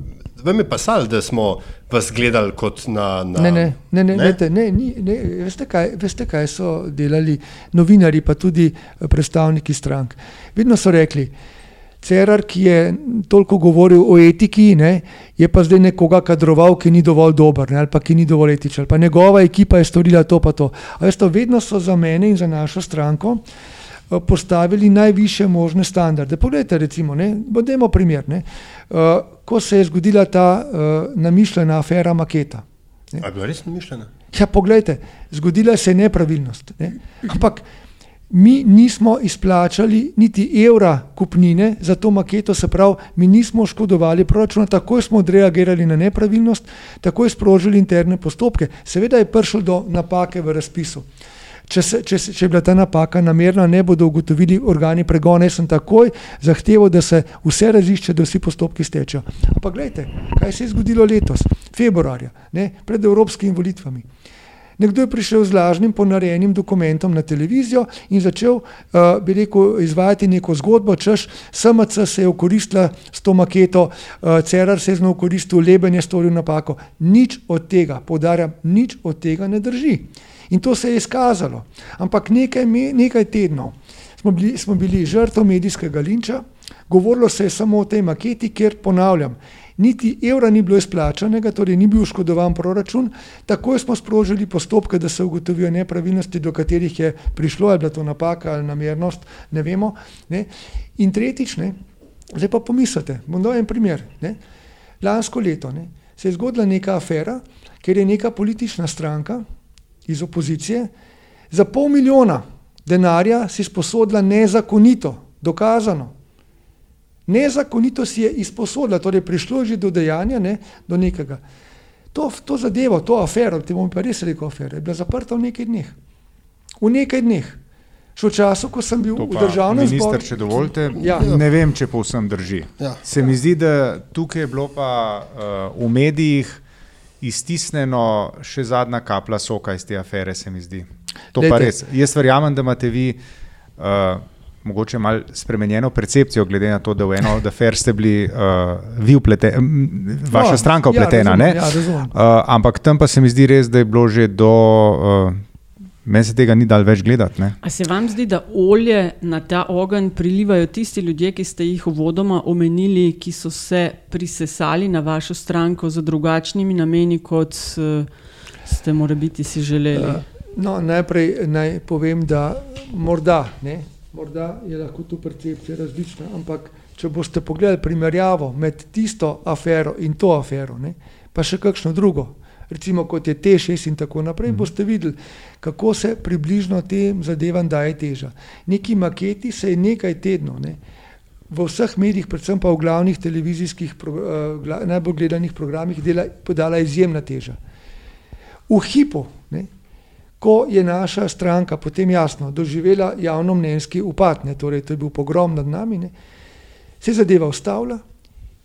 [SPEAKER 8] Vem je pa sal, da smo vas gledali kot na. na
[SPEAKER 1] ne, ne, ne, ne, ne? ne, ne, ne veste, kaj, veste, kaj so delali novinari, pa tudi eh, predstavniki strank. Vedno so rekli, Cerar, ki je toliko govoril o etiki, ne, je pa zdaj nekoga kadroval, ki ni dovolj dober ne, ali pa ki ni dovolj etičen. Pa njegova ekipa je storila to pa to. Veste, vedno so za mene in za našo stranko eh, postavili najviše možne standarde. Poglejte, recimo, ne, bodemo primer, ne, uh, ko se je zgodila ta uh, namišljena afera Maketa.
[SPEAKER 8] Ne. A je bila res namišljena?
[SPEAKER 1] Ja, poglejte, zgodila se je nepravilnost. Ne, ampak mi nismo izplačali niti evra kupnine za to maketo, se pravi, mi nismo oškodovali proračuna, takoj smo odreagirali na nepravilnost, takoj sprožili interne postopke. Seveda je prišlo do napake v razpisu. Če, se, če, se, če je bila ta napaka namerna, ne bodo ugotovili organi pregona. Jaz sem takoj zahteval, da se vse razišče, da vsi postopki stečejo. Ampak gledajte, kaj se je zgodilo letos, februarja, ne, pred evropskimi volitvami. Nekdo je prišel z lažnim ponarejenim dokumentom na televizijo in začel, uh, bi rekel, izvajati neko zgodbo, češ SMC se je okoristila s to maketo, uh, Cerar se je znal okoristil, Leben je storil napako. Nič od tega, podarjam, nič od tega ne drži. In to se je izkazalo. Ampak nekaj, nekaj tednov smo bili, smo bili žrtvo medijskega linča, govorilo se je samo o tej maketi, ker ponavljam, niti evra ni bilo izplačanega, torej ni bil oškodovan proračun, takoj smo sprožili postopke, da se ugotovijo nepravilnosti, do katerih je prišlo, ali je bila to napaka ali namernost, ne vemo. Ne. In tretjič, ne, zdaj pa pomislite, bom dal en primer. Ne. Lansko leto ne, se je zgodila neka afera, ker je neka politična stranka iz opozicije za pol milijona denarja si sposodila nezakonito, dokazano, Nezakonito si je izposodila, torej prišlo že do dejanja, ne, do nekega. To, to zadevo, to afero, ti bom pa res rekel afero, je bila zaprta v nekaj dneh. V nekaj dneh. Še v času, ko sem bil v državnem
[SPEAKER 2] zboru. Minister, če dovolite,
[SPEAKER 1] ja.
[SPEAKER 2] ne vem, če povsem drži. Ja. Se mi zdi, da tukaj je bilo pa uh, v medijih iztisnjeno še zadnja kapla soka iz te afere, se mi zdi. To Dejte. pa res. Jaz verjamem, da imate vi. Uh, mogoče malo spremenjeno percepcijo, glede na to, da v eno afer ste bili uh, vi upleteni, vaša no, stranka upletena. Ja, razumem, ja, uh, ampak tam pa se mi zdi res, da je bilo že do. Uh, Meni se tega ni dal več gledati. Ne?
[SPEAKER 10] A se vam zdi, da olje na ta ogenj prilivajo tisti ljudje, ki ste jih uvodoma omenili, ki so se prisesali na vašo stranko z drugačnimi nameni, kot uh, ste morda si želeli? Uh,
[SPEAKER 1] no, najprej naj povem, da morda ne, morda je lahko tu percepcija različna, ampak če boste pogledali primerjavo med tisto afero in to afero, ne, pa še kakšno drugo, recimo kot je T6 in tako naprej, mm. boste videli, kako se približno tem zadevam daje teža. Neki maketi se je nekaj tednov, ne, v vseh medijih, predvsem pa v glavnih televizijskih, uh, najbolj gledanih programih, dela, podala izjemna teža. V hipu, ne, ko je naša stranka potem jasno doživela javno mnenjski upad, ne, torej to je bil pogrom nad nami, ne, se je zadeva ustavila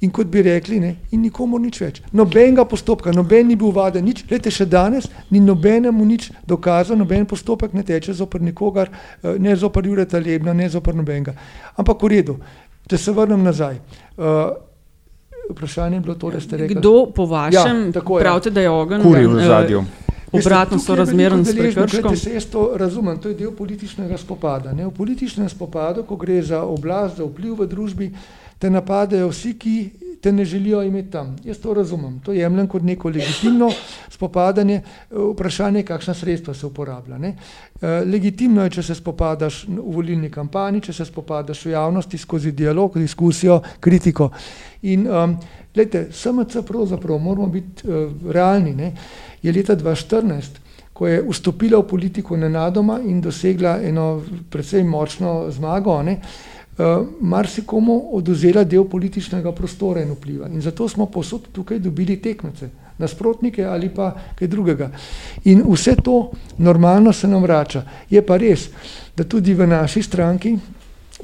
[SPEAKER 1] in kot bi rekli, ne, in nikomu nič več. Nobenega postopka, noben ni bil vaden, nič, lete še danes, ni nobenemu nič dokazano, noben postopek ne teče zoper nikogar, eh, ne zoper Jureta Lebna, ne zoper nobenega. Ampak v redu, če se vrnem nazaj. Uh, Vprašanje je bilo to, da ste rekli.
[SPEAKER 10] Kdo po vašem ja, pravite, da je ogenj?
[SPEAKER 2] Kuri v zadju.
[SPEAKER 10] Uh, obratno so razmerni s prekrškom.
[SPEAKER 1] Jaz to razumem, to je del političnega spopada. Ne? V političnem spopadu, ko gre za oblast, za vpliv v družbi, te napadajo vsi, ki te ne želijo imeti tam. Jaz to razumem, to jemljem kot neko legitimno spopadanje, vprašanje, kakšna sredstva se uporablja. Ne? Eh, legitimno je, če se spopadaš v volilni kampanji, če se spopadaš v javnosti skozi dialog, diskusijo, kritiko. In um, gledajte, SMC pravzaprav moramo biti uh, realni. Ne? Je leta 2014, ko je vstopila v politiko nenadoma in dosegla eno precej močno zmago, ne? Uh, marsikomu oduzela del političnega prostora in vpliva. In zato smo posod tukaj dobili tekmece, nasprotnike ali pa kaj drugega. In vse to normalno se nam vrača. Je pa res, da tudi v naši stranki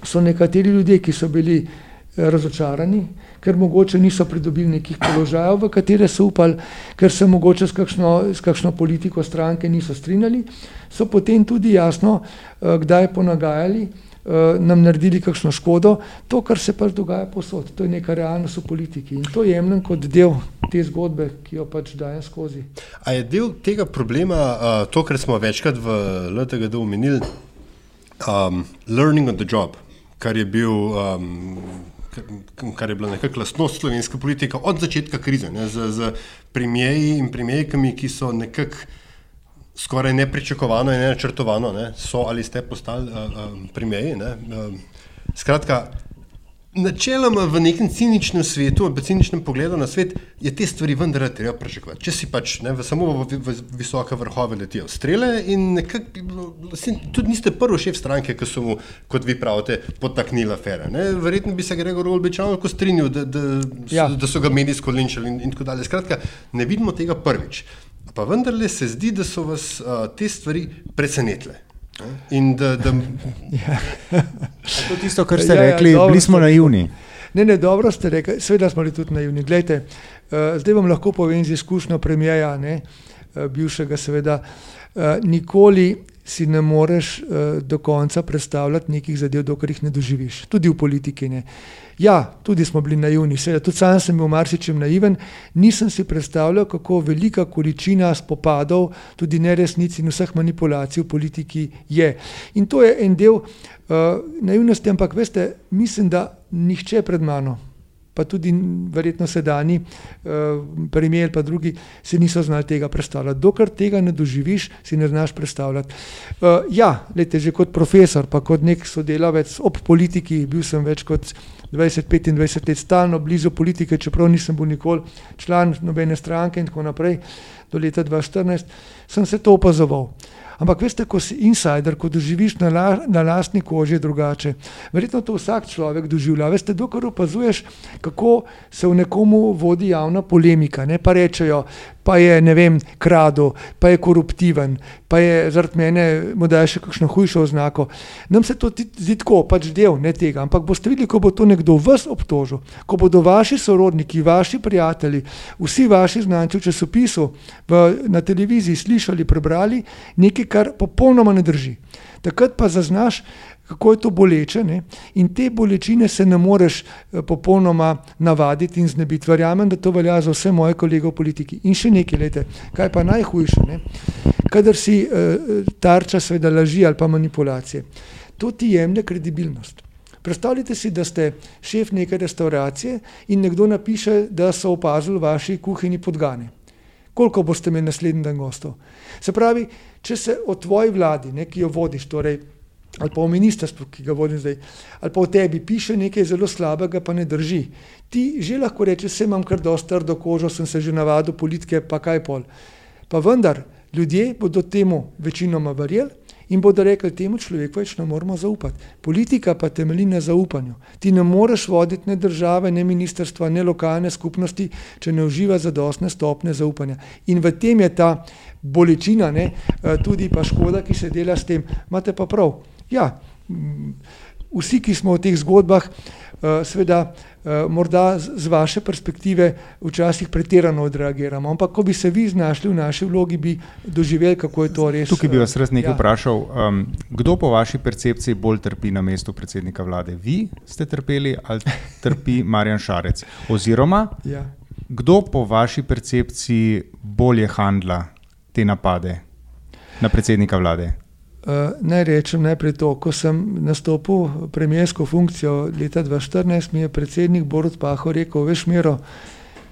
[SPEAKER 1] so nekateri ljudje, ki so bili eh, razočarani, ker mogoče niso pridobili nekih položajev, v katere so upali, ker se mogoče s kakšno, s kakšno politiko stranke niso strinjali, so potem tudi jasno, eh, kdaj ponagajali, nam naredili kakšno škodo, to, kar se pač dogaja posod, to je neka realnost v politiki in to jemljem kot del te zgodbe, ki jo pač dajem skozi.
[SPEAKER 8] A je del tega problema uh, to, kar smo večkrat v LTGD omenili, um, learning on the job, kar je bil. Um, kar je bila nekakšna lastnost slovenske politike od začetka krize, ne, z, z premijeji in premijejkami, ki so nekako skoraj nepričakovano in nenačrtovano, ne, so ali ste postali uh, uh, premijeji. Uh, skratka, načeloma v nekem ciničnem svetu, v ciničnem pogledu na svet, je te stvari vendar treba pričakovati. Če si pač ne, v samo v, v, v visoke vrhove letijo strele in nekako, tudi niste prvi šef stranke, ki so mu, kot vi pravite, potaknili afere. Ne. Verjetno bi se Gregor Olbičan lahko strinjal, da, da, ja. da so ga medijsko linčali in, in tako dalje. Skratka, ne vidimo tega prvič. Pa vendarle se zdi, da so vas uh, te stvari presenetile. In da, da...
[SPEAKER 2] Ja. to je tisto, kar ste ja, rekli, ja, bili smo naivni.
[SPEAKER 1] Ne, ne, dobro ste rekli, seveda smo bili tudi naivni. Glejte, uh, zdaj vam lahko povem z izkušnjo premijeja, ne, uh, bivšega, seveda, uh, nikoli si ne moreš uh, do konca predstavljati nekih zadev, dokler jih ne doživiš, tudi v politiki. Ne. Ja, tudi smo bili naivni, seveda, tudi sam sem bil marsičem naiven, nisem si predstavljal, kako velika količina spopadov, tudi neresnic in vseh manipulacij v politiki je. In to je en del uh, naivnosti, ampak veste, mislim, da nihče pred mano pa tudi verjetno sedajni uh, premijer, pa drugi, se niso znali tega predstavljati. Dokler tega ne doživiš, si ne znaš predstavljati. Uh, ja, lete, že kot profesor, pa kot nek sodelavec ob politiki, bil sem več kot 20-25 let stalno blizu politike, čeprav nisem bil nikoli član nobene stranke in tako naprej, do leta 2014, sem se to opazoval. Ampak veste, ko si insider, ko doživiš na, la, na lastni koži drugače. Verjetno to vsak človek doživlja. Veste, dokler opazuješ, kako se v nekomu vodi javna polemika, ne pa rečejo, pa je ne vem, krado, pa je koruptiven, pa je zaradi mene morda še kakšno hujšo oznako. Nam se to zdi tako, pač del ne tega, ampak boste videli, ko bo to nekdo vas obtožil, ko bodo vaši sorodniki, vaši prijatelji, vsi vaši znanci v časopisu, v, na televiziji slišali, prebrali nekaj, kar popolnoma ne drži. Takrat pa zaznaš, kako je to boleče ne? in te bolečine se ne moreš eh, popolnoma navaditi in znebiti. Verjamem, da to velja za vse moje kolege v politiki. In še nekaj, lete, kaj pa najhujše, ne? kadar si uh, tarča seveda laži ali pa manipulacije. To ti jemlje kredibilnost. Predstavljajte si, da ste šef neke restauracije in nekdo napiše, da so opazili v vaši kuhinji podgane. Koliko boste imeli naslednji dan gostov? Se pravi, če se o tvoji vladi, ne, ki jo vodiš, torej ali pa o ministrstvu, ki ga vodim zdaj, ali pa o tebi piše nekaj zelo slabega, pa ne drži. Ti že lahko rečeš, se imam kar dosta trdo kožo, sem se že navadil politike, pa kaj pol. Pa vendar, ljudje bodo temu večinoma verjeli in bodo rekli, temu človeku več ne moramo zaupati. Politika pa temelji na zaupanju. Ti ne moreš voditi ne države, ne ministrstva, ne lokalne skupnosti, če ne uživa zadostne stopne zaupanja. In v tem je ta bolečina, ne, eh, tudi pa škoda, ki se dela s tem. Imate pa prav. Ja, vsi, ki smo v teh zgodbah, uh, seveda, uh, morda z, z vaše perspektive včasih pretirano odreagiramo, ampak ko bi se vi znašli v naši vlogi, bi doživeli, kako je to res.
[SPEAKER 2] Tukaj bi vas res nekaj ja. vprašal. Um, kdo po vaši percepciji bolj trpi na mestu predsednika vlade? Vi ste trpeli ali trpi Marjan Šarec? Oziroma, ja. kdo po vaši percepciji bolje handla te napade na predsednika vlade?
[SPEAKER 1] Uh, naj rečem najprej to, ko sem nastopil premijersko funkcijo leta 2014, mi je predsednik Borod Paho rekel, veš miro,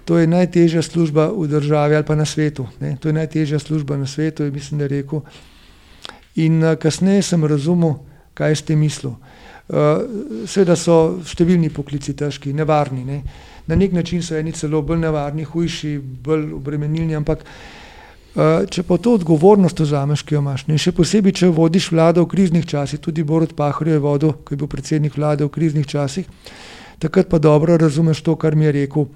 [SPEAKER 1] to je najtežja služba v državi ali pa na svetu. Ne? To je najtežja služba na svetu, je mislim, da je rekel. In uh, kasneje sem razumel, kaj ste mislil. Uh, Seveda so številni poklici težki, nevarni. Ne? Na nek način so eni celo bolj nevarni, hujši, bolj obremenilni, ampak Eh, če pa to odgovornost vzameš, ki jo imaš, in še posebej, če vodiš vlado v kriznih časih, tudi Borod Pahor je vodil, ko je bil predsednik vlade v kriznih časih, takrat pa dobro razumeš to, kar mi je rekel.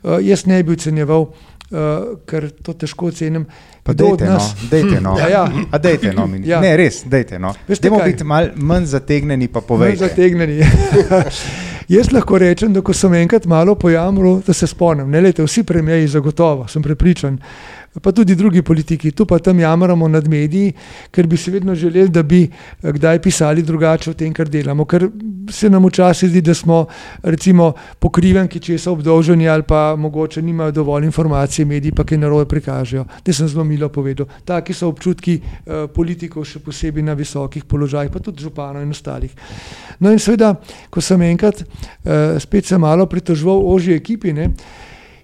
[SPEAKER 1] Uh, jaz ne bi ocenjeval, uh, ker to težko ocenim.
[SPEAKER 2] Pa dejte, nas... no, dejte, no. ja, ja. A dejte, no, ja. Ne, res, dejte, no. Dajmo biti mal manj zategneni, pa povejte.
[SPEAKER 1] Manj zategneni. Jaz lahko rečem, da ko sem enkrat malo pojamral, da se spomnim, ne lete, vsi premijeji zagotovo, sem prepričan. Pa tudi drugi politiki, tu pa tam jamramo nad mediji, ker bi se vedno želeli, da bi eh, kdaj pisali drugače o tem, kar delamo. Ker se nam včasih zdi, da smo recimo pokrivenki, če so obdolženi ali pa mogoče nimajo dovolj informacij, mediji pa kaj narobe prikažejo. Te sem zelo milo povedal. Taki so občutki eh, politikov, še posebej na visokih položajih, pa tudi županov in ostalih. No in seveda, ko sem enkrat eh, spet se malo pritožval ožji ekipi, ne,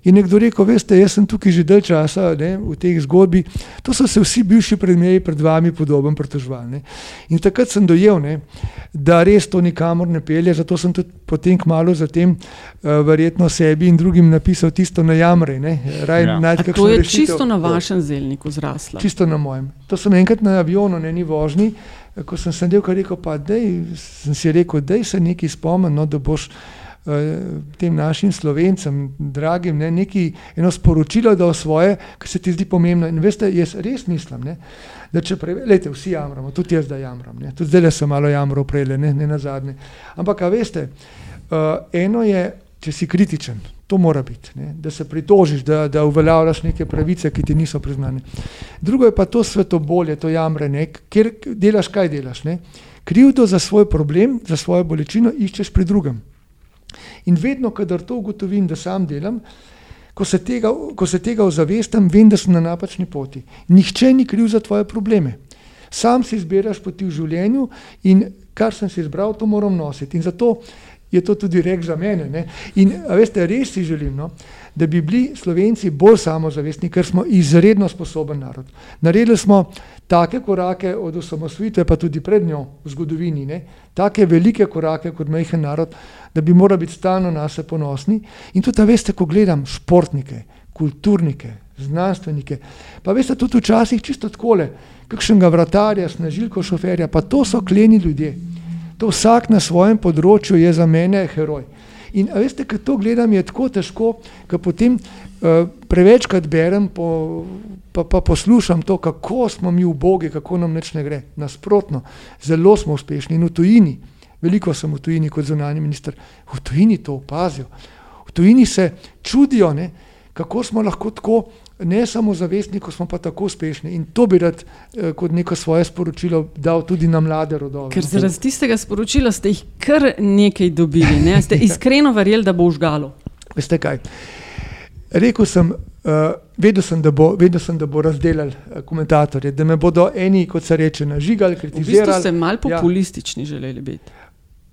[SPEAKER 1] In nekdo rekel, veste, jaz sem tukaj že dalj časa ne, v tej zgodbi, to so se vsi bivši predmeji pred vami podoben pritožvali. In takrat sem dojel, ne, da res to nikamor ne pelje, zato sem tudi potem kmalo zatem uh, verjetno sebi in drugim napisal tisto na jamre.
[SPEAKER 10] Ja. To je rešitev. čisto na vašem zelniku zraslo.
[SPEAKER 1] Čisto na mojem. To sem enkrat na avionu, ne ni vožni, ko sem sedel, kar rekel, pa dej, sem si rekel, dej se nekaj spomnil, no, da boš tem našim slovencem, dragim, ne, neki, eno sporočilo, da o svoje, ki se ti zdi pomembno. In veste, jaz res mislim, ne, da če prevelite, vsi jamramo, tudi jaz da jamram, ne, tudi zdaj sem malo jamral prej, ne, ne na zadnje. Ampak, a veste, uh, eno je, če si kritičen, to mora biti, ne, da se pritožiš, da, da uveljavljaš neke pravice, ki ti niso priznane. Drugo je pa to svetobolje, to jamranje, ker delaš, kaj delaš. Ne. Krivdo za svoj problem, za svojo bolečino iščeš pri drugem. In vedno, kadar to ugotovim, da sam delam, ko se tega, ko se tega ozavestam, vem, da sem na napačni poti. Nihče ni kriv za tvoje probleme. Sam si izbiraš poti v življenju in kar sem si izbral, to moram nositi. In zato je to tudi rek za mene. Ne? In veste, res si želim, no? da bi bili Slovenci bolj samozavestni, ker smo izredno sposoben narod. Naredili smo take korake od osamosvojitve, pa tudi pred njo v zgodovini, ne? take velike korake kot majhen narod, da bi morali biti stalno na sebe ponosni. In tudi, veste, ko gledam športnike, kulturnike, znanstvenike, pa veste, tudi včasih čisto takole, kakšnega vratarja, snažilko šoferja, pa to so kleni ljudje. To vsak na svojem področju je za mene heroj. In veste, ko to gledam, je tako težko, ker potem uh, prevečkrat berem, po, pa, pa poslušam to, kako smo mi ubogi, kako nam nič ne gre. Nasprotno, zelo smo uspešni in v tujini. Veliko sem v tujini kot zunani minister. V tujini to opazijo. V tujini se čudijo, ne, kako smo lahko tako ne samo zavestni, ko smo pa tako uspešni. In to bi rad eh, kot neko svoje sporočilo dal tudi na mlade rodove.
[SPEAKER 10] Ker zaradi tistega sporočila ste jih kar nekaj dobili, ne? ste iskreno verjeli, da bo užgalo.
[SPEAKER 1] Veste kaj? Rekl sem, uh, vedel sem, da bo, vedel sem, da bo razdelal uh, komentatorje, da me bodo eni, kot se reče, nažigali, kritizirali.
[SPEAKER 10] V bistvu ste mal ja. populistični ja. želeli biti.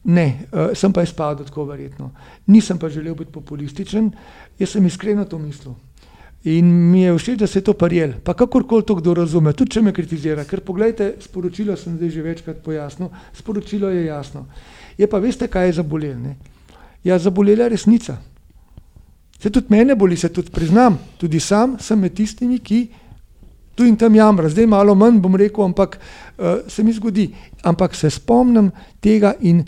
[SPEAKER 1] Ne, uh, sem pa izpadel tako verjetno. Nisem pa želel biti populističen, jaz sem iskreno to mislil. In mi je všeč, da se je to parjel, pa kakorkoli to kdo razume, tudi če me kritizira. Ker pogledajte, sporočilo sem zdaj že večkrat pojasnil, sporočilo je jasno. Je pa veste, kaj je zabolel? Ne? Ja, zabolela je resnica. Se tudi mene boli, se tudi priznam, tudi sam sem med tistimi, ki tu in tam jamra. Zdaj malo manj bom rekel, ampak uh, se mi zgodi. Ampak se spomnim tega in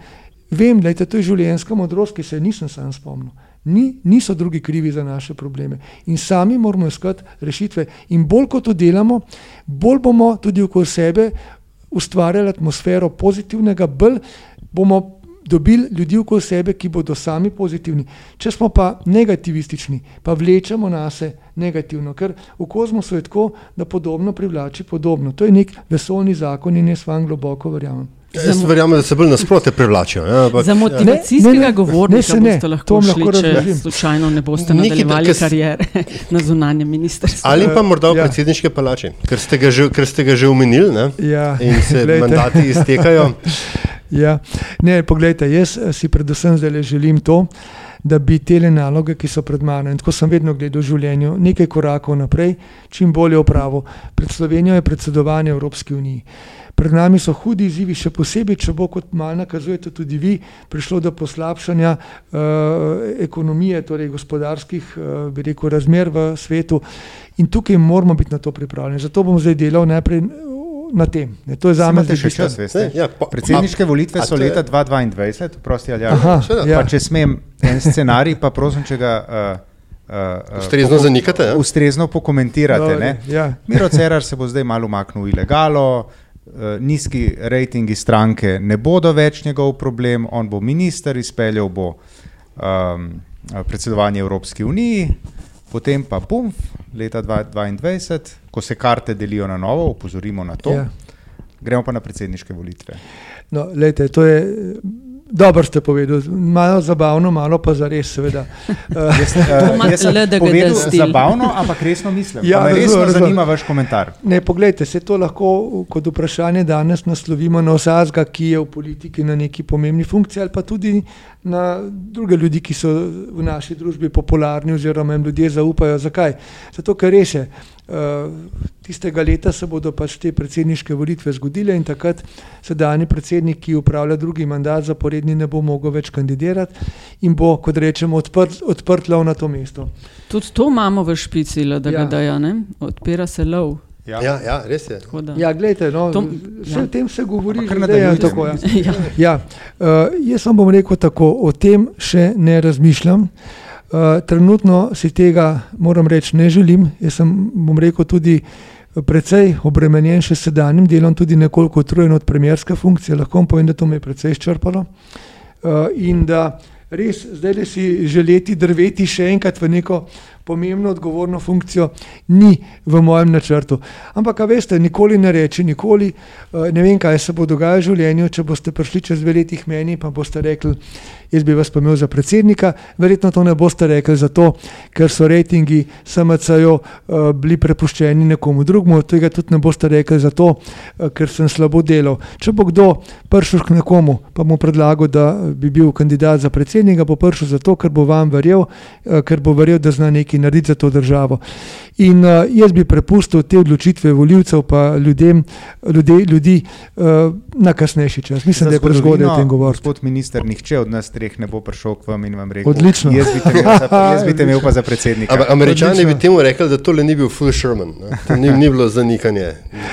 [SPEAKER 1] vem, da je to življenjska modrost, ki se nisem sam spomnil. Ni, niso drugi krivi za naše probleme. In sami moramo iskati rešitve. In bolj kot to delamo, bolj bomo tudi okoli sebe ustvarjali atmosfero pozitivnega, bolj bomo dobili ljudi okoli sebe, ki bodo sami pozitivni. Če smo pa negativistični, pa vlečemo na sebe negativno, ker v kozmosu je tako, da podobno privlači podobno. To je nek vesolni zakon in jaz vam globoko verjamem.
[SPEAKER 8] Jaz verjamem, da se bolj nasprotno privlačijo. Ja,
[SPEAKER 10] za motivacijskega govornika ne, boste lahko šli, lahko če slučajno ne boste Neki, nadaljevali kas... karijere na zunanjem ministrstvu.
[SPEAKER 8] Ali pa morda v ja. predsedniške palače, ker ste ga že, ker ste ga že omenili
[SPEAKER 1] ja.
[SPEAKER 8] in se Glejte. mandati iztekajo.
[SPEAKER 1] ja. Ne, poglejte, jaz si predvsem zdaj želim to, da bi te naloge, ki so pred mano, in tako sem vedno gledal v življenju, nekaj korakov naprej, čim bolje opravo. Pred Slovenijo je predsedovanje Evropski uniji. Pred nami so hudi izzivi, še posebej, če bo, kot malo nakazujete tudi vi, prišlo do poslabšanja uh, ekonomije, torej gospodarskih uh, rekel, razmer v svetu. In tukaj moramo biti na to pripravljeni. Zato bom zdaj delal najprej na tem. Ne, to je za me
[SPEAKER 2] še čas. Ja, Predsedniške volitve so leta 2022, prosti ali ja. ja. Če smem en scenarij, pa prosim, če ga. Uh,
[SPEAKER 8] Uh, ustrezno zanikate? Ja?
[SPEAKER 2] Ustrezno pokomentirate. No, ja. Miro Cerar se bo zdaj malo umaknil v ilegalo, nizki rejtingi stranke ne bodo več njegov problem, on bo minister, izpeljal bo um, predsedovanje Evropski uniji, potem pa bum, leta 2022, ko se karte delijo na novo, upozorimo na to. Ja. Gremo pa na predsedniške volitve.
[SPEAKER 1] No, lejte, to je Dobro ste povedali, malo zabavno, malo pa za res, seveda.
[SPEAKER 2] Zabavno, ampak resno mislim. Ja, resno razumem. zanima vaš komentar.
[SPEAKER 1] Ne, poglejte, se to lahko kot vprašanje danes naslovimo na vsakega, ki je v politiki na neki pomembni funkciji, ali pa tudi na druge ljudi, ki so v naši družbi popularni oziroma jim ljudje zaupajo. Zakaj? Zato, ker res je. Uh, tistega leta se bodo pač te predsedniške volitve zgodile in takrat sedajni predsednik, ki upravlja drugi mandat zaporedni, ne bo mogel več kandidirati in bo, kot rečemo, odprt, odprt lov na to mesto.
[SPEAKER 10] Tudi to imamo v špici, da ga ja. dajo, odpira se lov.
[SPEAKER 8] Ja, ja, ja res je.
[SPEAKER 1] Ja, gledajte, no,
[SPEAKER 10] Tom-
[SPEAKER 1] vse
[SPEAKER 10] ja.
[SPEAKER 1] o tem se govori,
[SPEAKER 2] kar
[SPEAKER 1] že zdaj, ja, tako, ja.
[SPEAKER 10] Ja.
[SPEAKER 1] Ja, uh, jaz vam bom rekel tako, o tem še ne razmišljam. Uh, trenutno si tega, moram reči, ne želim. Jaz sem, bom rekel, tudi precej obremenjen še s sedanjim delom, tudi nekoliko utrujen od premjerske funkcije. Lahko vam povem, da to me je precej izčrpalo. Uh, in da res zdaj le si želeti drveti še enkrat v neko pomembno, odgovorno funkcijo, ni v mojem načrtu. Ampak, veste, nikoli ne reči, nikoli eh, ne vem, kaj se bo dogajalo v življenju, če boste prišli čez dve leti k meni in boste rekli, jaz bi vas pa imel za predsednika. Verjetno to ne boste rekli zato, ker so rejtingi SMC-ju uh, bili prepuščeni nekomu drugemu, tega tudi ne boste rekli zato, uh, ker sem slabo delal. Če bo kdo prišel k nekomu, pa mu predlagal, da bi bil kandidat za predsednika, bo prišel zato, ker bo vam verjel, ker bo verjel, da zna nekaj narediti za to državo. In uh, jaz bi prepustil te odločitve voljivcev pa ljudem, ljudi, ljudi uh, na kasnejši čas. Mislim,
[SPEAKER 2] Za
[SPEAKER 1] da je prezgodaj o tem govoriti.
[SPEAKER 2] Gospod minister, nihče od nas treh ne bo prišel k vam in vam rekel:
[SPEAKER 1] Odlično.
[SPEAKER 2] Jaz bi te imel za, jaz bi te imel pa za predsednika.
[SPEAKER 8] Ampak američani
[SPEAKER 1] Odlično.
[SPEAKER 8] bi temu rekli, da tole ni bil full Sherman, ni, ni bilo zanikanje.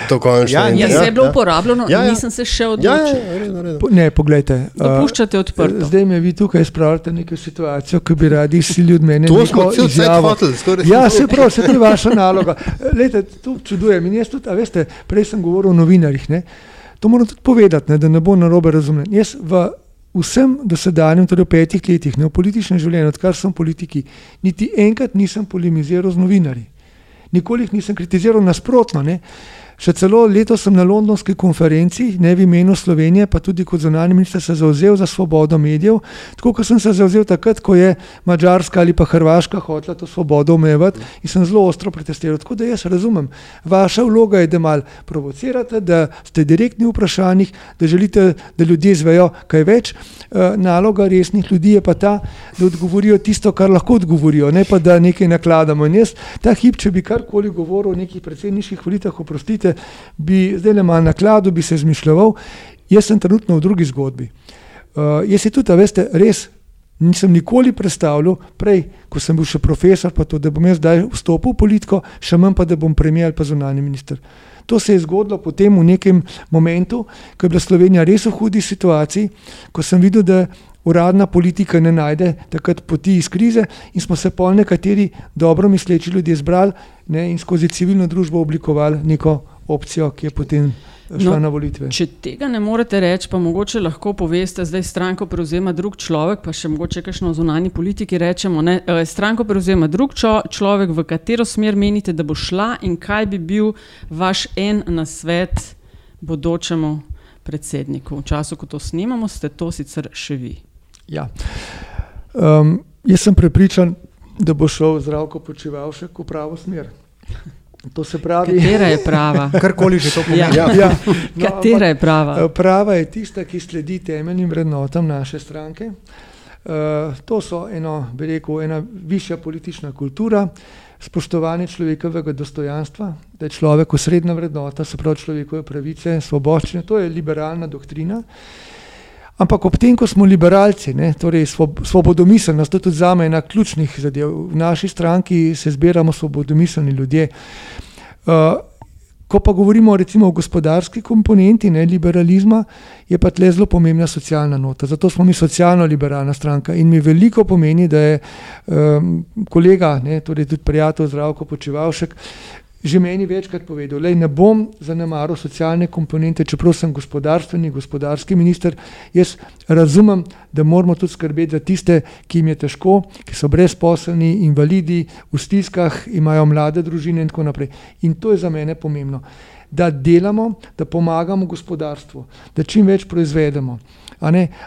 [SPEAKER 8] To končno.
[SPEAKER 2] Ja,
[SPEAKER 10] Ja,
[SPEAKER 2] Ja,
[SPEAKER 10] je bilo uporabljeno,
[SPEAKER 8] Ja, ja.
[SPEAKER 10] nisem se še
[SPEAKER 8] Ja,
[SPEAKER 10] odločil.
[SPEAKER 8] ja, redno, redno.
[SPEAKER 1] Po- Ne, poglejte. uh,
[SPEAKER 10] Dopuščate odprto.
[SPEAKER 1] Zdaj me vi tukaj spravljate neko situacijo, ki bi radi izsilili od mene.
[SPEAKER 8] To smo cel cajt hoteli, skoraj
[SPEAKER 1] Ja, se pravi, se to je vaša naloga. Lejte, to čudujem. In jaz tudi, a veste, prej sem govoril o novinarjih. Ne? To moram tudi povedati, ne, da ne bo narobe razumljen. Jaz v vsem dosedanjem, torej v petih letih, ne v političnem življenju, odkar sem v politiki, niti enkrat nisem polemiziral z novinarji. Nikoli jih nisem kritiziral nasprotno. Ne. Še celo letos sem na londonski konferenci, ne v imenu Slovenije, pa tudi kot zunanji minister, se zauzel za svobodo medijev, tako kot sem se zauzel takrat, ko je Mačarska ali pa Hrvaška hotela to svobodo omejevati in sem zelo ostro protestiral. Tako da jaz razumem, vaša vloga je, da mal provocirate, da ste direktni v vprašanjih, da želite, da ljudje izvejo kaj več. Eh, Naloga resnih ljudi je pa ta, da odgovorijo tisto, kar lahko odgovorijo, ne pa da nekaj nakladamo. In jaz ta hip, če bi karkoli govoril o nekih predsedniških volitvah, oprostite, bi zdaj le malo nakladal, bi se zmišljal. Jaz sem trenutno v drugi zgodbi. Uh, jaz si tudi, a veste, res nisem nikoli predstavljal, prej, ko sem bil še profesor, pa to, da bom jaz zdaj vstopil v politiko, še manj pa, da bom premijer ali pa zunanji minister. To se je zgodilo potem v nekem momentu, ko je bila Slovenija res v hudi situaciji, ko sem videl, da uradna politika ne najde takrat poti iz krize in smo se pol nekateri dobro misleči ljudje zbrali ne, in skozi civilno družbo oblikovali neko opcijo, ki je potem šla
[SPEAKER 10] No,
[SPEAKER 1] na volitve.
[SPEAKER 10] Če tega ne morete reči, pa mogoče lahko poveste, zdaj stranko prevzema drug človek, pa še mogoče kakšno zunanji politiki rečemo. Ne, eh, stranko prevzema drug čo, človek, v katero smer menite, da bo šla in kaj bi bil vaš en nasvet bodočemu predsedniku. V času, ko to snemamo, ste to sicer še vi.
[SPEAKER 1] Ja. Um, jaz sem prepričan, da bo šel zdravko počivalšek v pravo smer. To se pravi,
[SPEAKER 10] Katera je prava?
[SPEAKER 2] Karkoli že to pomeni.
[SPEAKER 10] Ja.
[SPEAKER 1] ja, no,
[SPEAKER 10] Katera je prava?
[SPEAKER 1] eh, Prava je tista, ki sledi temeljnim vrednotam naše stranke. Uh, to so eno, bi rekel, ena višja politična kultura, spoštovanje človekovega dostojanstva, da je človek osrednja vrednota, se pravi človekove pravice, svoboščine, to je liberalna doktrina. Ampak ob tem, ko smo liberalci, ne, torej svob, svobodomiselnost, to je tudi za me ena ključnih zadev. V naši stranki se zbiramo svobodomiselni ljudje. Uh, ko pa govorimo recimo o gospodarski komponenti ne, liberalizma, je pa tle zelo pomembna socialna nota. Zato smo mi socialno-liberalna stranka in mi veliko pomeni, da je um, kolega, ne, torej tudi prijatelj Zdravko Počivalšek, že meni večkrat povedal, da ne bom zanemaril socialne komponente, čeprav sem gospodarstveni, gospodarski minister. Jaz razumem, da moramo tudi skrbeti za tiste, ki jim je težko, ki so brezposelni, invalidi, v stiskah, imajo mlade družine in tako naprej. In to je za mene pomembno. Da delamo, da pomagamo gospodarstvu, da čim več proizvedemo.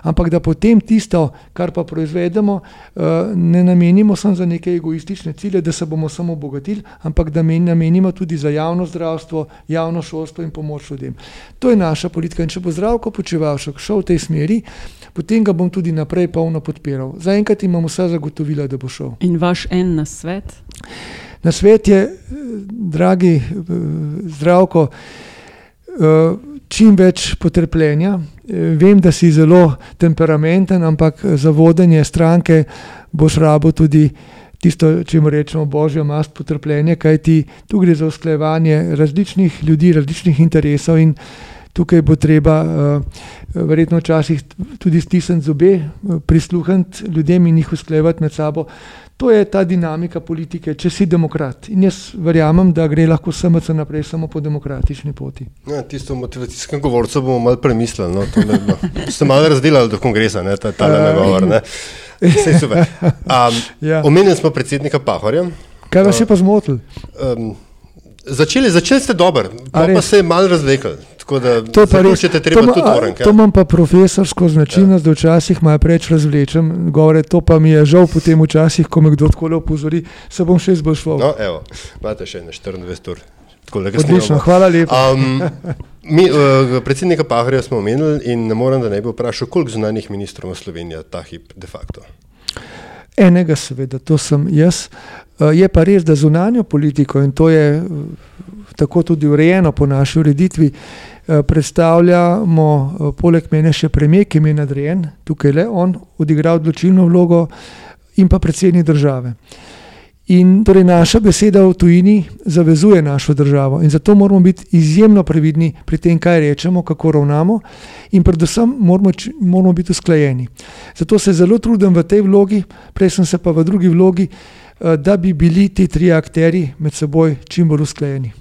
[SPEAKER 1] Ampak da potem tisto, kar pa proizvedemo, eh, ne namenimo samo za neke egoistične cilje, da se bomo samo obogatili, ampak da men- namenimo tudi za javno zdravstvo, javno šolstvo in pomoč ljudem. To je naša politika. In če bo zdravko počivalšek šel v tej smeri, potem ga bom tudi naprej polno podpiral. Zaenkrat imam vsa zagotovila, da bo šel.
[SPEAKER 10] In vaš en nasvet?
[SPEAKER 1] Na svet je, eh, dragi eh, zdravko, čim več potrpljenja. Eh, Vem, da si zelo temperamenten, ampak za vodenje stranke boš rabo tudi tisto, če mu rečemo, božjo mast potrpljenje, kajti tu gre za usklajevanje različnih ljudi, različnih interesov in tukaj bo treba uh, verjetno včasih tudi stisniti zobe, prisluhniti ljudem in jih usklajevati med sabo. To je ta dinamika politike, če si demokrat. In jaz verjamem, da gre lahko SMC naprej samo po demokratični poti.
[SPEAKER 8] Ja, tisto motivacijskem govorcu bomo malo premislili. No, ne, no. Ste malo razdelili do kongresa, ne, ta, ta nagovor. Ne. Um, ja. Omenili smo predsednika Pahorja.
[SPEAKER 1] Kaj vas je pa zmotil? Um,
[SPEAKER 8] začeli, začeli ste dobro, pa, pa se je malo razvlekel. Da
[SPEAKER 1] to pa res, treba to, tudi orenk. To imam pa profesorsko značilnost, ja. da včasih malo preveč razvlečem. Govore, to pa mi je žal potem včasih, ko me kdo tako le opozori, se bom še izboljšal.
[SPEAKER 8] No, evo, imate še 24 ur.
[SPEAKER 1] Odlično, hvala lepa. Um,
[SPEAKER 8] mi, uh, predsednika Pahorja smo omenili in ne morem, da ne bi vprašal, koliko zunanjih ministrov v Sloveniji ta hip de facto.
[SPEAKER 1] Enega, seveda, to sem jaz. Uh, je pa res, da zunanjo politiko in to je uh, tako tudi urejeno po naši ureditvi. Eh, predstavljamo eh, poleg mene še premijer, ki mi je nadrejen, tukaj le on odigra odločilno vlogo in pa predsednik države. In torej naša beseda v tujini zavezuje našo državo in zato moramo biti izjemno previdni pri tem, kaj rečemo, kako ravnamo in predvsem moramo, moramo biti usklajeni. Zato se zelo trudim v tej vlogi, prej sem se pa v drugi vlogi, eh, da bi bili ti tri akteri med seboj čim bolj usklajeni.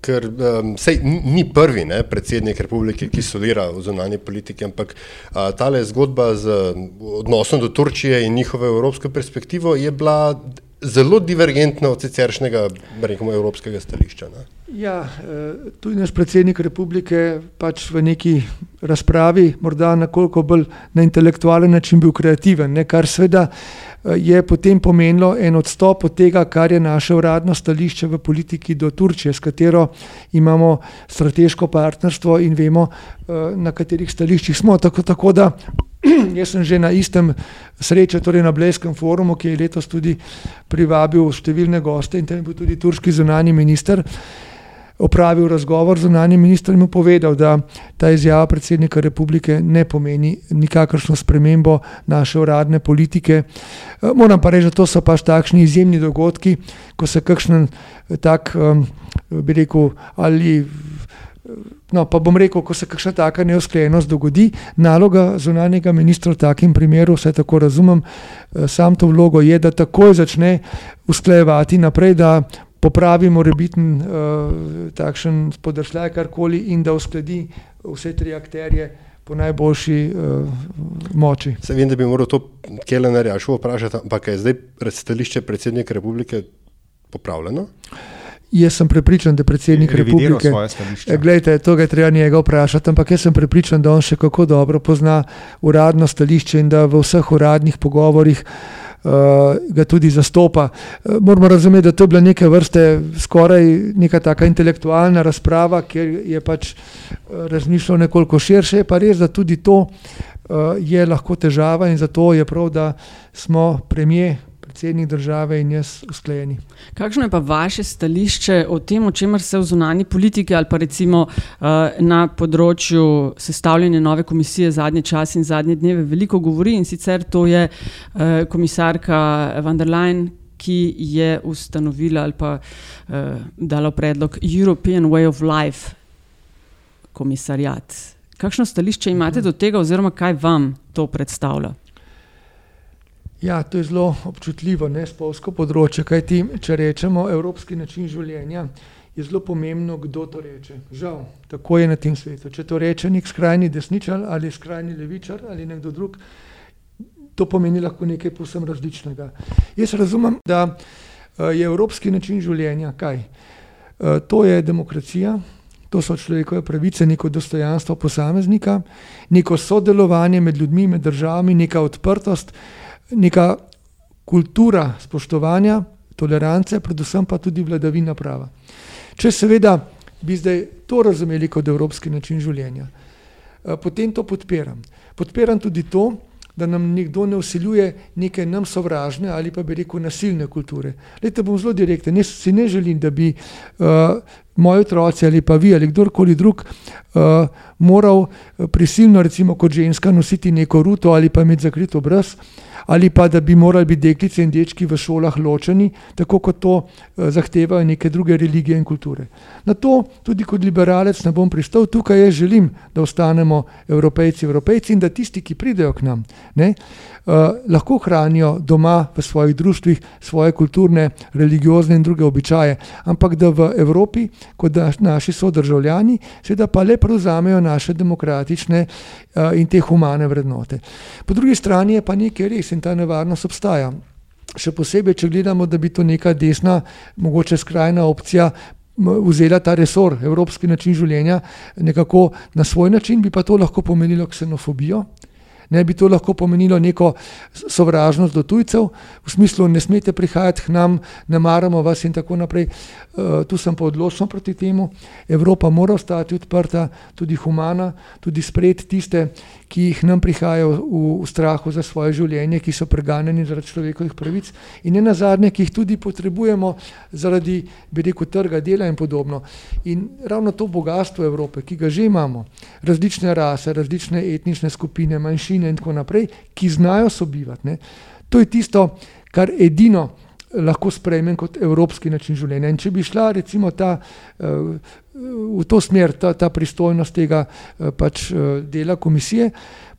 [SPEAKER 8] Ker um, sej, ni prvi ne, predsednik republike, ki solira v zunanji politiki, ampak ta zgodba z odnosom do Turčije in njihove evropske perspektive je bila zelo divergentna od siceršnjega evropskega stališča. Ne.
[SPEAKER 1] Ja, e, tu je naš predsednik republike pač v neki razpravi, morda nekoliko bolj na intelektualen način bil kreativen, ne, kar seveda je potem pomenilo en odstop od tega, kar je naše uradno stališče v politiki do Turčije, s katero imamo strateško partnerstvo in vemo, eh, na katerih stališčih smo. Tako, tako da jaz sem že na istem srečanju, torej na Bleskem forumu, ki je letos tudi privabil številne goste in tam je bil tudi turški zunani minister opravil razgovor z zunanjim ministrom in mu povedal, da ta izjava predsednika republike ne pomeni nikakršno spremembo naše uradne politike. Eh, moram pa reči, da to so pač takšni izjemni dogodki, ko se kakšen eh, tak, bi rekel, ali. No, pa bom rekel, ko se kakšna taka neusklejenost dogodi, naloga zunanjega ministra v takem primeru, vse tako razumem, eh, sam to vlogo je, da takoj začne usklejevati naprej, da popravi morebiten uh, takšen spodrsljaj, karkoli, in da uskladi vse tri akterje po najboljši uh, moči.
[SPEAKER 8] Se vem, da bi moral to Kelenerja še vprašati, ampak je zdaj predstališče predsednika republike popravljeno?
[SPEAKER 1] Jaz sem prepričan, da je predsednik republike. Glejte, to je treba njega vprašati, ampak jaz sem prepričan, da on še kako dobro pozna uradno stališče in da v vseh uradnih pogovorih uh, uh, ga tudi zastopa. Uh, moramo razumeti, da to je bila neke vrste skoraj neka taka intelektualna razprava, kjer je pač uh, razmišljal nekoliko širše, pa res, da tudi to uh, je lahko težava in zato je prav, da smo premije predsednik države in jaz usklajeni.
[SPEAKER 10] Kakšno je pa vaše stališče o tem, o čemer se v zunanji politiki ali pa recimo uh, na področju sestavljanja nove komisije zadnje čase in zadnje dneve veliko govori in sicer to je uh, komisarka van der Leyen, ki je ustanovila ali pa uh, dala predlog European Way of Life komisarjat. Kakšno stališče imate do tega oziroma kaj vam to predstavlja?
[SPEAKER 1] Ja, to je zelo občutljivo, ne spolsko področje, kajti če rečemo evropski način življenja, je zelo pomembno, kdo to reče. Žal, tako je na tem svetu. Če to reče nek skrajni desničar ali skrajni levičar ali nekdo drug, to pomeni lahko nekaj posebno različnega. Jaz razumem, da eh, je evropski način življenja kaj? Eh, to je demokracija, to so človekove pravice, neko dostojanstvo posameznika, neko sodelovanje med ljudmi, med državami, neka odprtost neka kultura spoštovanja, tolerance, predvsem pa tudi vladavina prava. Če seveda bi zdaj to razumeli kot evropski način življenja, eh, potem to podpiram. Podpiram tudi to, da nam nekdo ne usiljuje neke nam sovražne ali pa bi rekel nasilne kulture. Lejte, bom zelo direkten, jaz si ne želim, da bi uh, moji otroci ali pa vi ali kdorkoli drug uh, moral prisilno, recimo kot ženska, nositi neko ruto ali pa imeti zakrit obraz ali pa da bi morali biti deklice in dečki v šolah ločeni, tako kot to eh, zahtevajo neke druge religije in kulture. Na to tudi kot liberalec ne bom pristal, tukaj jaz želim, da ostanemo evropejci, evropejci in da tisti, ki pridejo k nam, ne, uh, lahko hranijo doma v svojih društvih svoje kulturne, religiozne in druge običaje, ampak da v Evropi, kot da naši sodržavljani, seveda pa le prevzamejo naše demokratične uh, in te humane vrednote. Po drugi strani je pa nekaj res in ta nevarnost obstaja. Še posebej, če gledamo, da bi to neka desna, mogoče skrajna opcija vzela ta resor, evropski način življenja, nekako na svoj način, bi pa to lahko pomenilo ksenofobijo ne bi to lahko pomenilo neko sovražnost do tujcev, v smislu, ne smete prihajati k nam, ne maramo vas in tako naprej. Uh, tu sem pa odločno proti temu. Evropa mora ostati odprta, tudi humana, tudi sprejeti tiste, ki jih nam prihajajo v, v strahu za svoje življenje, ki so preganjeni zaradi človekovih pravic in ne nazadnje, ki jih tudi potrebujemo zaradi, bi rekel, trga dela in podobno. In ravno to bogatstvo Evrope, ki ga že imamo, različne rase, različne etnične skupine, manjšine in tako naprej, ki znajo sobivati, ne, to je tisto, kar edino lahko sprejmem kot evropski način življenja. In če bi šla recimo ta, eh, v to smer, ta, ta pristojnost tega eh, pač eh, dela komisije,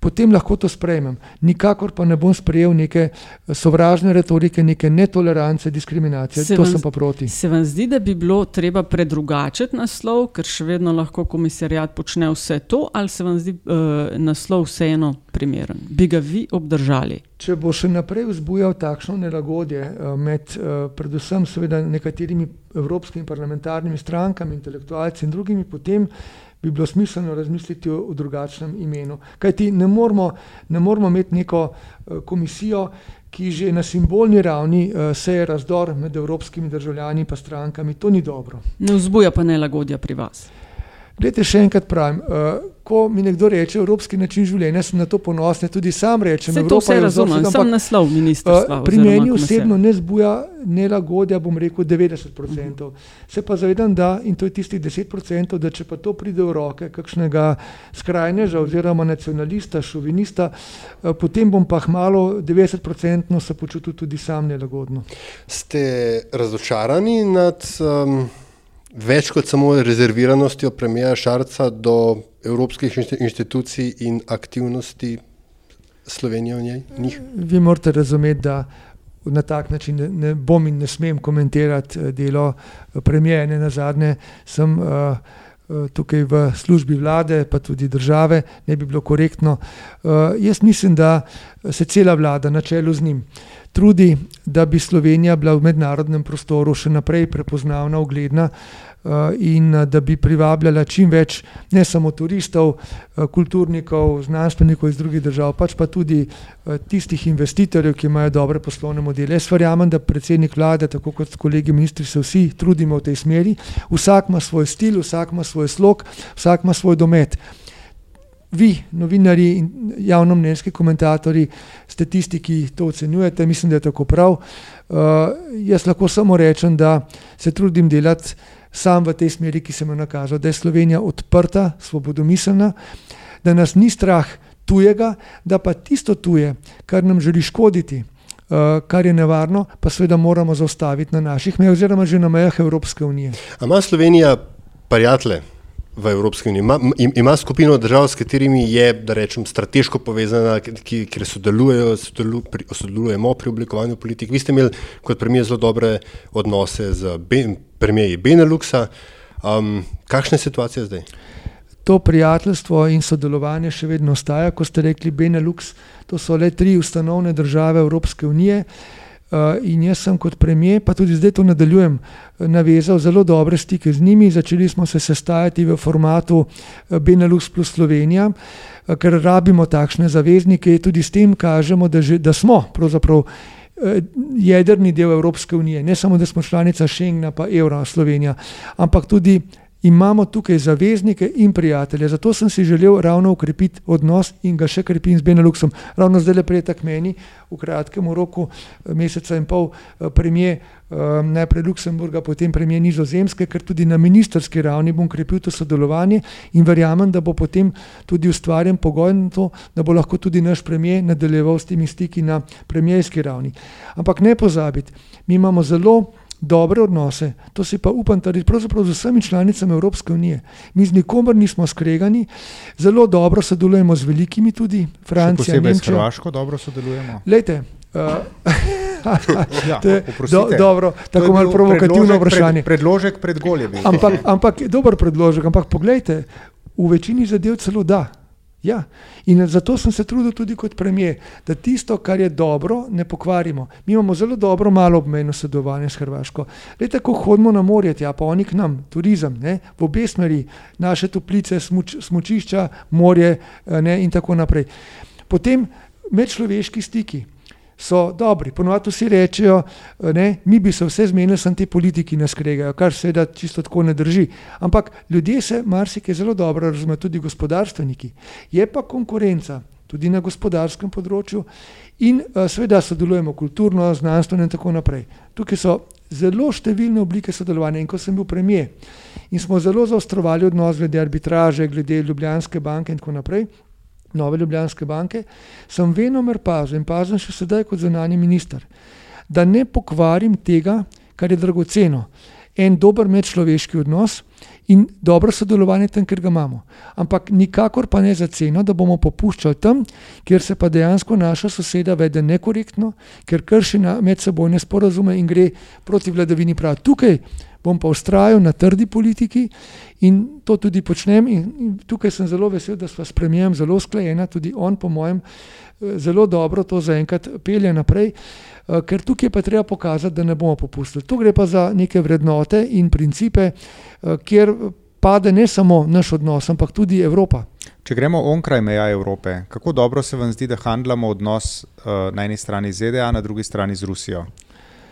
[SPEAKER 1] potem lahko to sprejmem. Nikakor pa ne bom sprejel neke sovražne retorike, neke netolerance, diskriminacije. Se to vam, sem pa proti.
[SPEAKER 10] Se vam zdi, da bi bilo treba predrugačiti naslov, ker še vedno lahko komisarjat počne vse to, ali se vam zdi uh, naslov vseeno primeren? Bi ga vi obdržali?
[SPEAKER 1] Če bo še naprej vzbujal takšno nelagodje uh, med uh, predvsem seveda nekaterimi evropskimi parlamentarnimi strankami, intelektualci in drugimi, potem bi bilo smiselno razmisliti o, o drugačnem imenu. Kaj ti ne moramo, ne moramo imeti neko uh, komisijo, ki že na simbolni ravni uh, seje razdor med evropskimi državljani in strankami. To ni dobro.
[SPEAKER 10] Ne vzbuja pa nelagodja pri vas.
[SPEAKER 1] Glede, še enkrat pravim, uh, ko mi nekdo reče evropski način življenja, sem na to ponosen, tudi sam rečem.
[SPEAKER 10] Se to vse razumem, sem naslov ministrstva.
[SPEAKER 1] Uh, pri meni osebno ne zbuja nelagodja, bom rekel 90%. Uh -huh. Se pa zavedam, da, in to je tistih 10%, da če pa to pride v roke kakšnega skrajneža oziroma nacionalista, šovinista, uh, potem bom pa malo 90% se počutil tudi sam nelagodno.
[SPEAKER 8] Ste razočarani nad. Um več kot samo rezerviranostjo premijeja Šarca do evropskih inštitucij in aktivnosti Slovenije v njej? Njih?
[SPEAKER 1] Vi morate razumeti, da na tak način ne, ne bom in ne smem komentirati eh, delo eh, premijeja. Ne na zadnje sem uh, tukaj v službi vlade, pa tudi države, ne bi bilo korektno. Uh, jaz mislim, da se cela vlada na čelu z njim trudi, da bi Slovenija bila v mednarodnem prostoru še naprej prepoznavna, ugledna eh, in eh, da bi privabljala čim več ne samo turistov, eh, kulturnikov, znanstvenikov iz drugih držav, pač pa tudi tistih investitorjev, ki imajo dobre poslovne modele. Jaz verjamem, da predsednik vlade, tako kot kolegi ministri, se vsi trudimo v tej smeri. Vsak ima svoj stil, vsak ima svoj slog, vsak ima svoj domet vi, novinari in javnomnenjski komentatorji, ste tisti, ki to ocenjujete, mislim, da je tako prav. Uh, jaz lahko samo rečem, da se trudim delati sam v tej smeri, ki sem jo nakazal, da je Slovenija odprta, svobodomiselna, da nas ni strah tujega, da pa tisto tuje, kar nam želi škoditi, uh, kar je nevarno, pa seveda moramo zaustaviti na naših mejah oziroma že na mejah Evropske unije.
[SPEAKER 8] Ama Slovenija prijatelje? V Evropski uniji. Ima, ima skupino držav, s katerimi je, da rečem, strateško povezana, ki, kjer sodelujejo, sodeluj, pri, sodelujemo pri oblikovanju politik. Vi ste imeli kot premijer zelo dobre odnose z ben, premijeji Beneluxa. Um, kakšna je situacija zdaj?
[SPEAKER 1] To prijateljstvo in sodelovanje še vedno ostaja, kot ste rekli, Benelux, to so le tri ustanovne države Evropske unije. Eh, in jaz sem kot premijer, pa tudi zdaj to nadaljujem, navezal zelo dobre stike z njimi. Začeli smo se sestajati v formatu eh, Benelux plus Slovenija, eh, ker rabimo takšne zaveznike in tudi s tem kažemo, da, že, da smo pravzaprav jedrni del Evropske unije. Ne samo, da smo članica Schengna pa Evra Slovenija, ampak tudi imamo tukaj zaveznike in prijatelje. Zato sem si želel ravno ukrepiti odnos in ga še krepim z Beneluxom. Ravno zdaj le pretek meni, v kratkem roku, eh, meseca in pol, eh, premije eh, najprej Luksemburga, potem premije Nizozemske, ker tudi na ministerski ravni bom krepil to sodelovanje in verjamem, da bo potem tudi ustvarjen pogoj na to, da bo lahko tudi naš premije nadaljeval s temi stiki na premijski ravni. Ampak ne pozabiti, mi imamo zelo dobre odnose, to si pa upam trditi, pravzaprav z vsemi članicami Evropske unije. Mi z nikomer nismo skregani, zelo dobro sodelujemo z velikimi, tudi Francijo.
[SPEAKER 2] Posebej s Hrvaško dobro sodelujemo.
[SPEAKER 1] Lejte, uh, ja, to je do, dobro, tako malo provokativno vprašanje.
[SPEAKER 2] Pred, predložek pred goljem.
[SPEAKER 1] Ampak, ampak dober predložek, ampak poglejte, v večini zadev celo da. Ja, in zato sem se trudil tudi kot premijer, da tisto, kar je dobro, ne pokvarimo. Mi imamo zelo dobro, malo obmejno sodelovanje s Hrvaško. Le tako hodimo na morje, tja pa oni k nam, turizem, ne, v obe smeri, naše toplice, smuč, smučišča, morje ne, in tako naprej. Potem medčloveški stiki so dobri. Ponovadi vsi rečejo, da mi bi se vse zmenili, samo ti politiki nas kregajo, kar seveda čisto tako ne drži. Ampak ljudje se marsikaj zelo dobro razumejo, tudi gospodarstveniki. Je pa konkurenca tudi na gospodarskem področju in seveda sodelujemo kulturno, znanstveno in tako naprej. Tukaj so zelo številne oblike sodelovanja in ko sem bil premijer in smo zelo zaostrovali odnos glede arbitraže, glede Ljubljanske banke in tako naprej, Nove Ljubljanske banke, sem venomer pazil in pazim še sedaj kot zunani minister, da ne pokvarim tega, kar je dragoceno. En dober medčloveški odnos in dobro sodelovanje tam, kjer ga imamo. Ampak nikakor pa ne za ceno, da bomo popuščali tam, kjer se pa dejansko naša soseda vede nekorektno, ker krši medsebojne sporazume in gre proti vladavini prava. Tukaj bom pa ustrajal na trdi politiki in to tudi počnem. In, in tukaj sem zelo vesel, da smo s premijem zelo sklejena, tudi on, po mojem, zelo dobro to zaenkrat pelje naprej, ker tukaj pa treba pokazati, da ne bomo popustili. Tu gre pa za neke vrednote in principe, kjer pade ne samo naš odnos, ampak tudi Evropa.
[SPEAKER 2] Če gremo onkraj meja Evrope, kako dobro se vam zdi, da handlamo odnos uh, na eni strani ZDA, na drugi strani z Rusijo?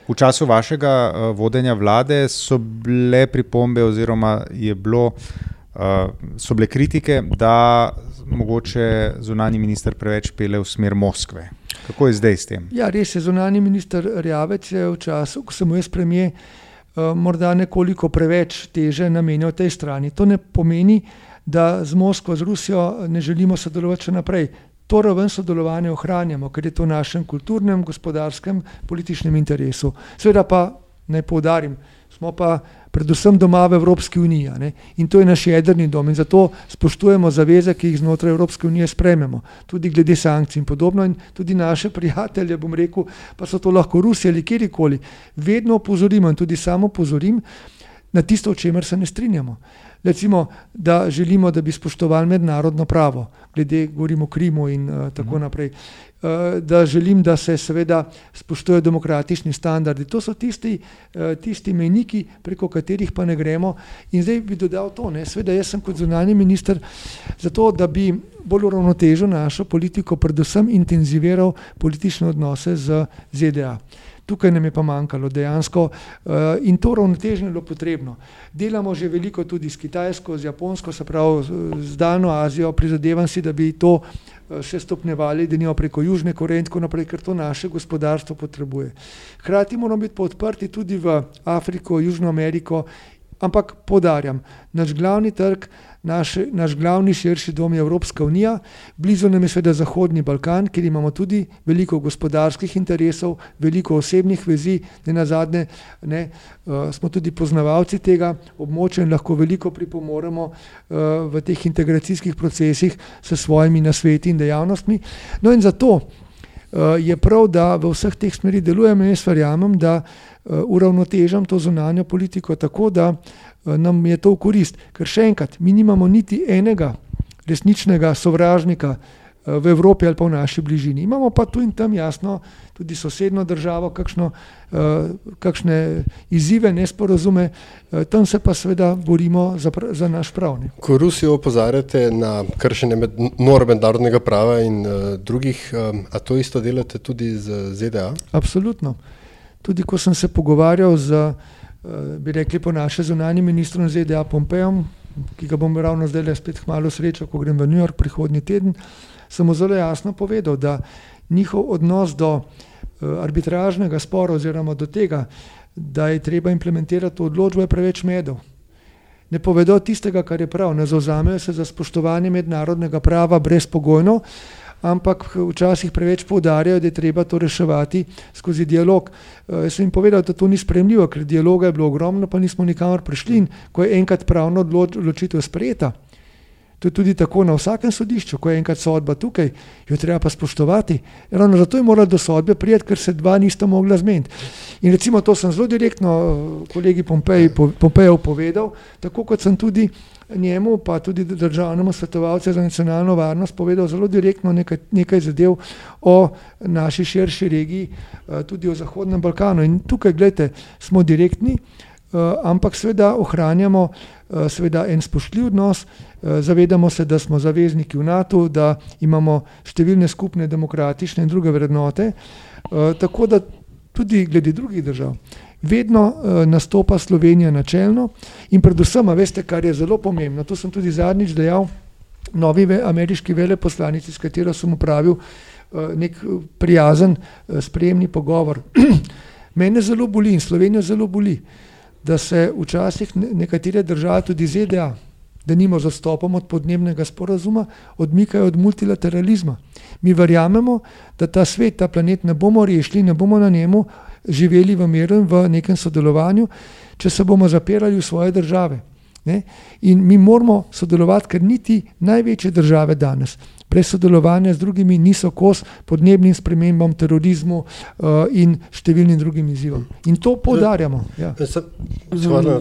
[SPEAKER 2] V času vašega uh, vodenja vlade so bile pripombe, oziroma bilo, uh, so bile kritike, da mogoče zunani minister preveč pele v smer Moskve. Kako je zdaj s tem?
[SPEAKER 1] Ja, res je, zunani minister Rjavec je v času, ko sem jaz premijer, uh, morda nekoliko preveč teže namenil tej strani. To ne pomeni, da z Moskvo, z Rusijo ne želimo sodelovati še naprej to raven sodelovanja ohranjamo, ker je to v našem kulturnem, gospodarskem, političnem interesu. Seveda pa naj poudarim, smo pa predvsem doma v Evropski uniji ne? in to je naš jedrni dom in zato spoštujemo zaveze, ki jih znotraj Evropske unije sprejmemo, tudi glede sankcij in podobno in tudi naše prijatelje, bom rekel, pa so to lahko Rusi ali kjerkoli, vedno opozorimo in tudi samo opozorim na tisto, o čemer se ne strinjamo recimo, da želimo, da bi spoštovali mednarodno pravo, glede govorimo o Krimu in uh, tako uh. naprej, uh, da želim, da se seveda spoštujejo demokratični standardi. To so tisti, uh, tisti mejniki, preko katerih pa ne gremo. In zdaj bi dodal to, ne, seveda jaz sem kot zunani minister zato, da bi bolj uravnotežil našo politiko, predvsem intenziviral politične odnose z ZDA. Tukaj nam je pa manjkalo dejansko uh, in to ravnotežje je bilo potrebno. Delamo že veliko tudi s Kitajsko, z Japonsko, se pravi z Daljno Azijo, prizadevam si, da bi to uh, še stopnevali, da nimo preko Južne Koreje in tako naprej, ker to naše gospodarstvo potrebuje. Hrati moramo biti podprti tudi v Afriko, Južno Ameriko, ampak podarjam, naš glavni trg naš, naš glavni širši dom je Evropska unija, blizu nam je seveda Zahodni Balkan, kjer imamo tudi veliko gospodarskih interesov, veliko osebnih vezi, ne na zadnje, uh, smo tudi poznavalci tega območja in lahko veliko pripomoremo uh, v teh integracijskih procesih s svojimi nasveti in dejavnostmi. No in zato uh, je prav, da v vseh teh smerih delujemo. In jaz verjamem, da uh, uravnotežam to zunanjo politiko tako, da uh, Eh, nam je to v korist. Ker še enkrat, mi nimamo niti enega resničnega sovražnika eh, v Evropi ali pa v naši bližini. Imamo pa tu in tam jasno tudi sosedno državo, kakšno, eh, kakšne izzive, nesporazume, tam se pa seveda borimo za, za naš pravni.
[SPEAKER 8] Ko Rusijo opozarjate na kršenje med, norm mednarodnega prava in uh, drugih, um, a to isto delate tudi z ZDA?
[SPEAKER 1] Absolutno. Tudi ko sem se pogovarjal z bi rekli po naše zunanji ministrom ZDA Pompejem, ki ga bom ravno zdaj le spet hmalo srečal, ko grem v New York prihodnji teden, mu zelo jasno povedal, da njihov odnos do arbitražnega spora oziroma do tega, da je treba implementirati odločbo, je preveč medov. Ne povedo tistega, kar je prav, ne zauzamejo se za spoštovanje mednarodnega prava brezpogojno, ampak včasih preveč poudarjajo, da je treba to reševati skozi dialog. Jaz sem jim povedal, da to ni sprejemljivo, ker dialoga je bilo ogromno, pa nismo nikamor prišli in ko je enkrat pravna odločitev sprejeta, to je tudi tako na vsakem sodišču, ko je enkrat sodba tukaj, jo treba pa spoštovati. Ravno zato je moralo do sodbe priti, ker se dva nista mogla zmeniti. In recimo to sem zelo direktno kolegi Pompeju povedal, tako kot sem tudi njemu, pa tudi državnemu svetovalcu za nacionalno varnost povedal zelo direktno nekaj, nekaj zadev o naši širši regiji, tudi o Zahodnem Balkanu. In tukaj, gledajte, smo direktni, ampak seveda ohranjamo seveda en spoštljiv odnos, zavedamo se, da smo zavezniki v Natu, da imamo številne skupne demokratične in druge vrednote, tako da tudi glede drugih držav vedno nastopa Slovenija načelno in predvsem, veste, kar je zelo pomembno, to sem tudi zadnjič dejal novi ameriški veleposlanici, s katero sem opravil neki prijazen sprejemni pogovor. Mene zelo boli in Slovenijo zelo boli, da se včasih nekatere države, tudi ZDA, denimo z odstopom od podnebnega sporazuma, odmikajo od multilateralizma. Mi verjamemo, da ta svet, ta planet ne bomo rešili, ne bomo na njemu živeli v miru in v nekem sodelovanju, če se bomo zapirali v svoje države. Ne? In mi moramo sodelovati, ker niti največje države danes brez sodelovanja z drugimi niso kos podnebnim spremembam, terorizmu uh, in številnim drugim izzivom. In to poudarjamo. Ja.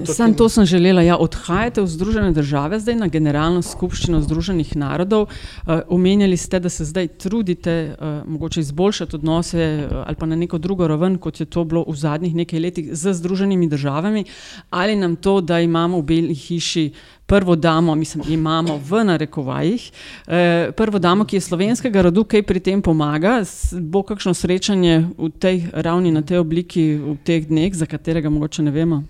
[SPEAKER 10] Sam to sem želela. Ja, odhajate v Združene države, zdaj na Generalno skupščino Združenih narodov. Uh, omenjali ste, da se zdaj trudite uh, mogoče izboljšati odnose uh, ali pa na neko drugo raven, kot je to bilo v zadnjih nekaj letih z Združenimi državami. Ali nam to, da imamo v Beli hiši prvo damo, mislim, imamo v narekovajih, eh, prvo damo, ki je slovenskega rodu, kaj pri tem pomaga. Bo kakšno srečanje v tej ravni, na tej obliki v teh dneh, za katerega mogoče ne vemo?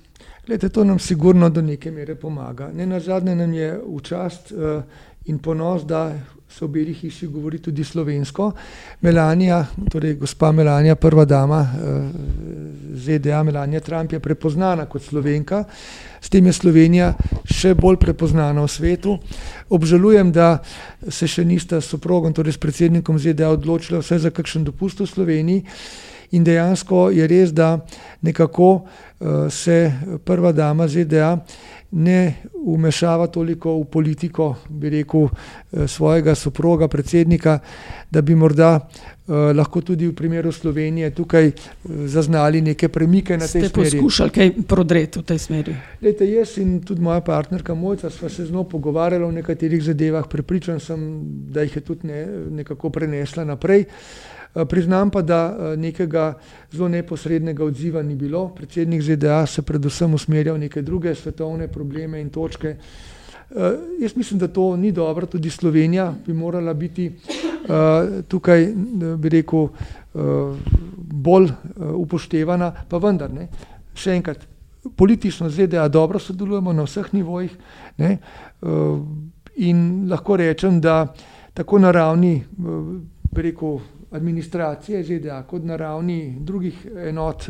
[SPEAKER 1] Glede, to nam sigurno do neke mere pomaga. Ne na zadnje nam je v čast uh, in ponos, da se v Beli hiši govori tudi slovensko. Melanija, torej gospa Melanija, prva dama uh, ZDA, Melanija Trump je prepoznana kot slovenka. S tem je Slovenija še bolj prepoznana v svetu. Obžalujem, da se še nista s soprogom, torej s predsednikom ZDA, odločila vse za kakšen dopust v Sloveniji. In dejansko je res, da nekako uh, se prva dama ZDA ne umešava toliko v politiko, bi rekel, svojega soproga, predsednika, da bi morda eh, lahko tudi v primeru Slovenije tukaj zaznali neke premike na tej
[SPEAKER 10] Ste
[SPEAKER 1] smeri.
[SPEAKER 10] Ste poskušali kaj prodreti v tej smeri?
[SPEAKER 1] Lejte, jaz in tudi moja partnerka Mojca sva se z njo pogovarjala o nekaterih zadevah, prepričan sem, da jih je tudi ne, nekako prenesla naprej. Priznam pa, da nekega zelo neposrednega odziva ni bilo. Predsednik ZDA se predvsem usmerja v neke druge svetovne probleme in točke. Jaz mislim, da to ni dobro, tudi Slovenija bi morala biti tukaj, bi rekel, bolj upoštevana, pa vendar ne. Še enkrat, politično ZDA dobro sodelujemo na vseh nivojih ne, in lahko rečem, da tako na ravni, rekel, administracije ZDA kot na ravni drugih enot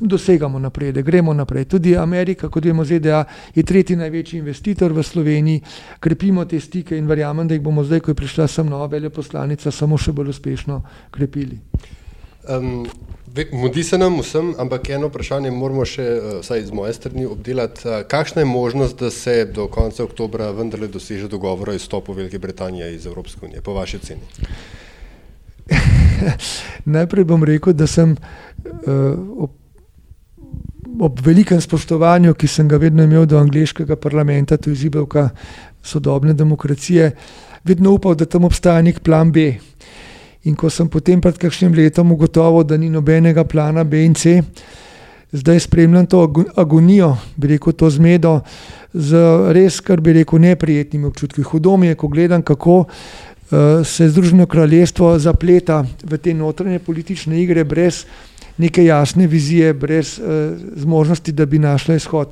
[SPEAKER 1] dosegamo napredek, gremo naprej. Tudi Amerika, kot vemo, ZDA je tretji največji investitor v Sloveniji, krepimo te stike in verjamem, da jih bomo zdaj, ko je prišla sem nova veleposlanica, samo še bolj uspešno krepili.
[SPEAKER 8] Um, mudi se nam vsem, ampak eno vprašanje moramo še, vsaj iz moje strani, obdelati. Kakšna je možnost, da se do konca oktobra vendarle doseže dogovor o izstopu Velike Britanije iz Evropske unije, po vaši oceni?
[SPEAKER 1] Najprej bom rekel, da sem uh, ob, ob velikem spoštovanju, ki sem ga vedno imel do angliškega parlamenta, to je zibelka sodobne demokracije, vedno upal, da tam obstaja nek plan B. In ko sem potem pred kakšnim letom ugotovil, da ni nobenega plana B in C, zdaj spremljam to agonijo, bi rekel, to zmedo z res, kar bi rekel, neprijetnimi občutki. Hudo mi je, ko gledam, kako se Združeno kraljestvo zapleta v te notranje politične igre brez neke jasne vizije, brez uh, zmožnosti, da bi našla izhod.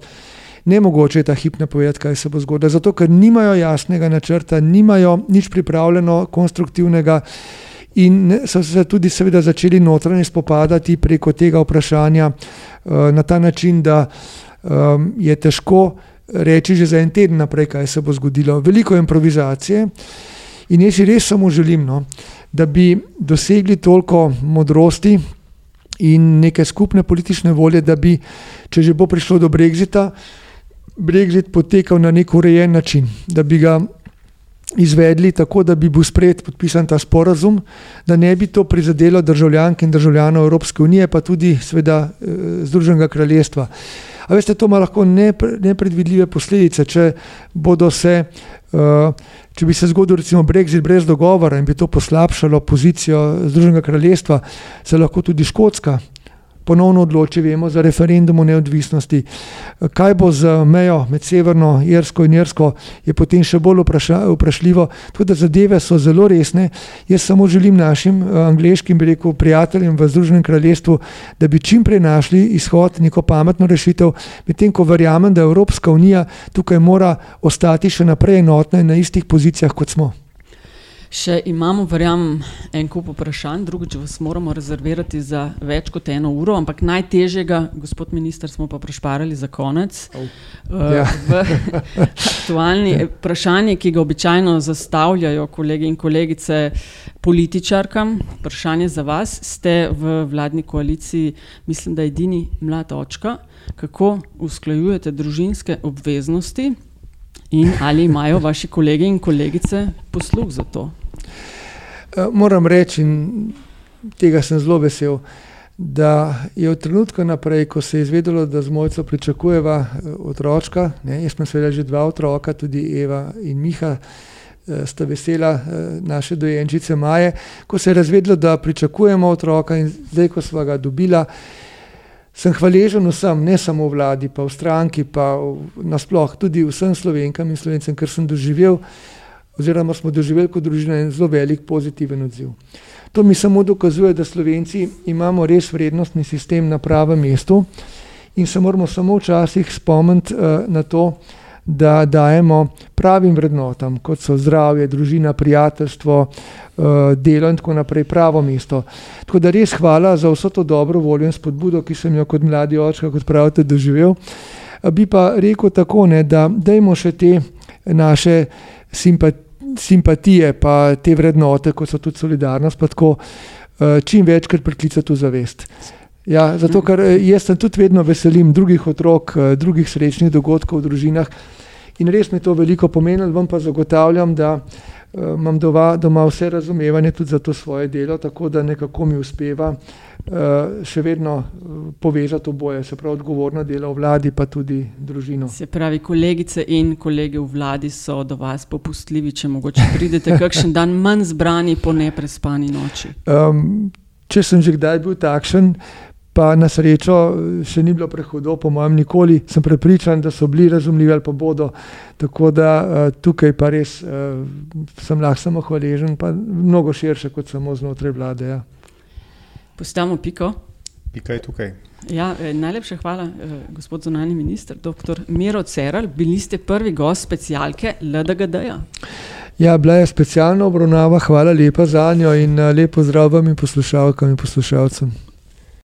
[SPEAKER 1] Nemogoče je ta hip napovedati, kaj se bo zgodilo, zato ker nimajo jasnega načrta, nimajo nič pripravljeno, konstruktivnega. In so se tudi, seveda, začeli notranje spopadati preko tega vprašanja uh, na ta način, da um, je težko reči že za en teden naprej, kaj se bo zgodilo. Veliko improvizacije in jaz si res samo želim, no, da bi dosegli toliko modrosti in neke skupne politične volje, da bi, če že bo prišlo do Brexita, Brexit potekal na nek urejen način, da bi ga izvedli tako, da bi bil sprejet podpisan ta sporazum, da ne bi to prizadelo državljank in državljanov Evropske unije, pa tudi seveda eh, Združenega kraljestva. A veste, to ima lahko nepredvidljive posledice, če se, uh, če bi se zgodil recimo Brexit brez dogovora in bi to poslabšalo pozicijo Združenega kraljestva, se lahko tudi Škotska ponovno odloči, vemo za referendum o neodvisnosti. Kaj bo z mejo med Severno Irsko in Irsko, je potem še bolj vpraša, vprašljivo. Da zadeve so zelo resne. Jaz samo želim našim eh, angliškim rekel, prijateljem v Združenem kraljestvu, da bi čim prej našli izhod, neko pametno rešitev, medtem ko verjamem, da Evropska unija tukaj mora ostati še naprej enotna in na istih pozicijah, kot smo.
[SPEAKER 10] Še imamo, verjamem, en kup vprašanj, drugič vas moramo rezervirati za več kot eno uro, ampak najtežjega, gospod minister, smo pa prešparali za konec. Oh. Uh, v aktualni vprašanji, ki ga običajno zastavljajo kolegi in kolegice političarkam, vprašanje za vas, ste v vladni koaliciji, mislim, da edini mlad očka, kako usklajujete družinske obveznosti In ali imajo vaši kolegi in kolegice posluh za to?
[SPEAKER 1] Eh, moram reči, in tega sem zelo vesel, da je od trenutka naprej, ko se je izvedelo, da z mojco pričakujeva eh, otroka, ne, jaz sem seveda že dva otroka, tudi Eva in Miha, eh, sta vesela naše dojenčice Maje, ko se je razvedlo, da pričakujemo otroka in zdaj, ko smo ga dobila, sem hvaležen vsem, ne samo vladi, pa v stranki, pa nasploh tudi vsem slovenkam in slovencem, ker sem doživel, oziroma smo doživeli kot družina en zelo velik pozitiven odziv. To mi samo dokazuje, da slovenci imamo res vrednostni sistem na pravem mestu in se moramo samo včasih spomniti uh, na to, da dajemo pravim vrednotam, kot so zdravje, družina, prijateljstvo, eh, delo in tako naprej, pravo mesto. Tako da res hvala za vso to dobro voljo in spodbudo, ki sem jo kot mladi očka, kot pravite, doživel. Bi pa rekel tako, ne, da dajmo še te naše simpatije, simpatije, pa te vrednote, kot so tudi solidarnost, pa tako eh, čim večkrat priklicati v zavest. Ja, zato, ker eh, jaz sem tudi vedno veselim drugih otrok, drugih srečnih dogodkov v družinah. In res mi to veliko pomeni, vam pa zagotavljam, da uh, imam doma, doma vse razumevanje tudi za to svoje delo, tako da nekako mi uspeva uh, še vedno povezati oboje, se pravi odgovorno delo v vladi, pa tudi družino.
[SPEAKER 10] Se pravi, kolegice in kolege v vladi so do vas popustljivi, če mogoče pridete kakšen dan manj zbrani po neprespani noči. Um,
[SPEAKER 1] če sem že kdaj bil takšen, pa na srečo eh, še ni bilo prehodov, po mojem, nikoli. Sem prepričan, da so bili razumljivi ali pa bodo. Tako da uh, tukaj pa res uh, sem lahko samo hvaležen, pa mnogo širše kot samo znotraj vlade. Ja.
[SPEAKER 10] Postavimo piko.
[SPEAKER 2] Pika je tukaj.
[SPEAKER 10] Ja, najlepša hvala, gospod zunani minister, dr. Miro Ceral. Bili ste prvi gost specialke LDGD. -ja.
[SPEAKER 1] Ja, bila je specialna obravnava, hvala lepa za njo in lepo zdrav vam in poslušalkam in poslušalcem.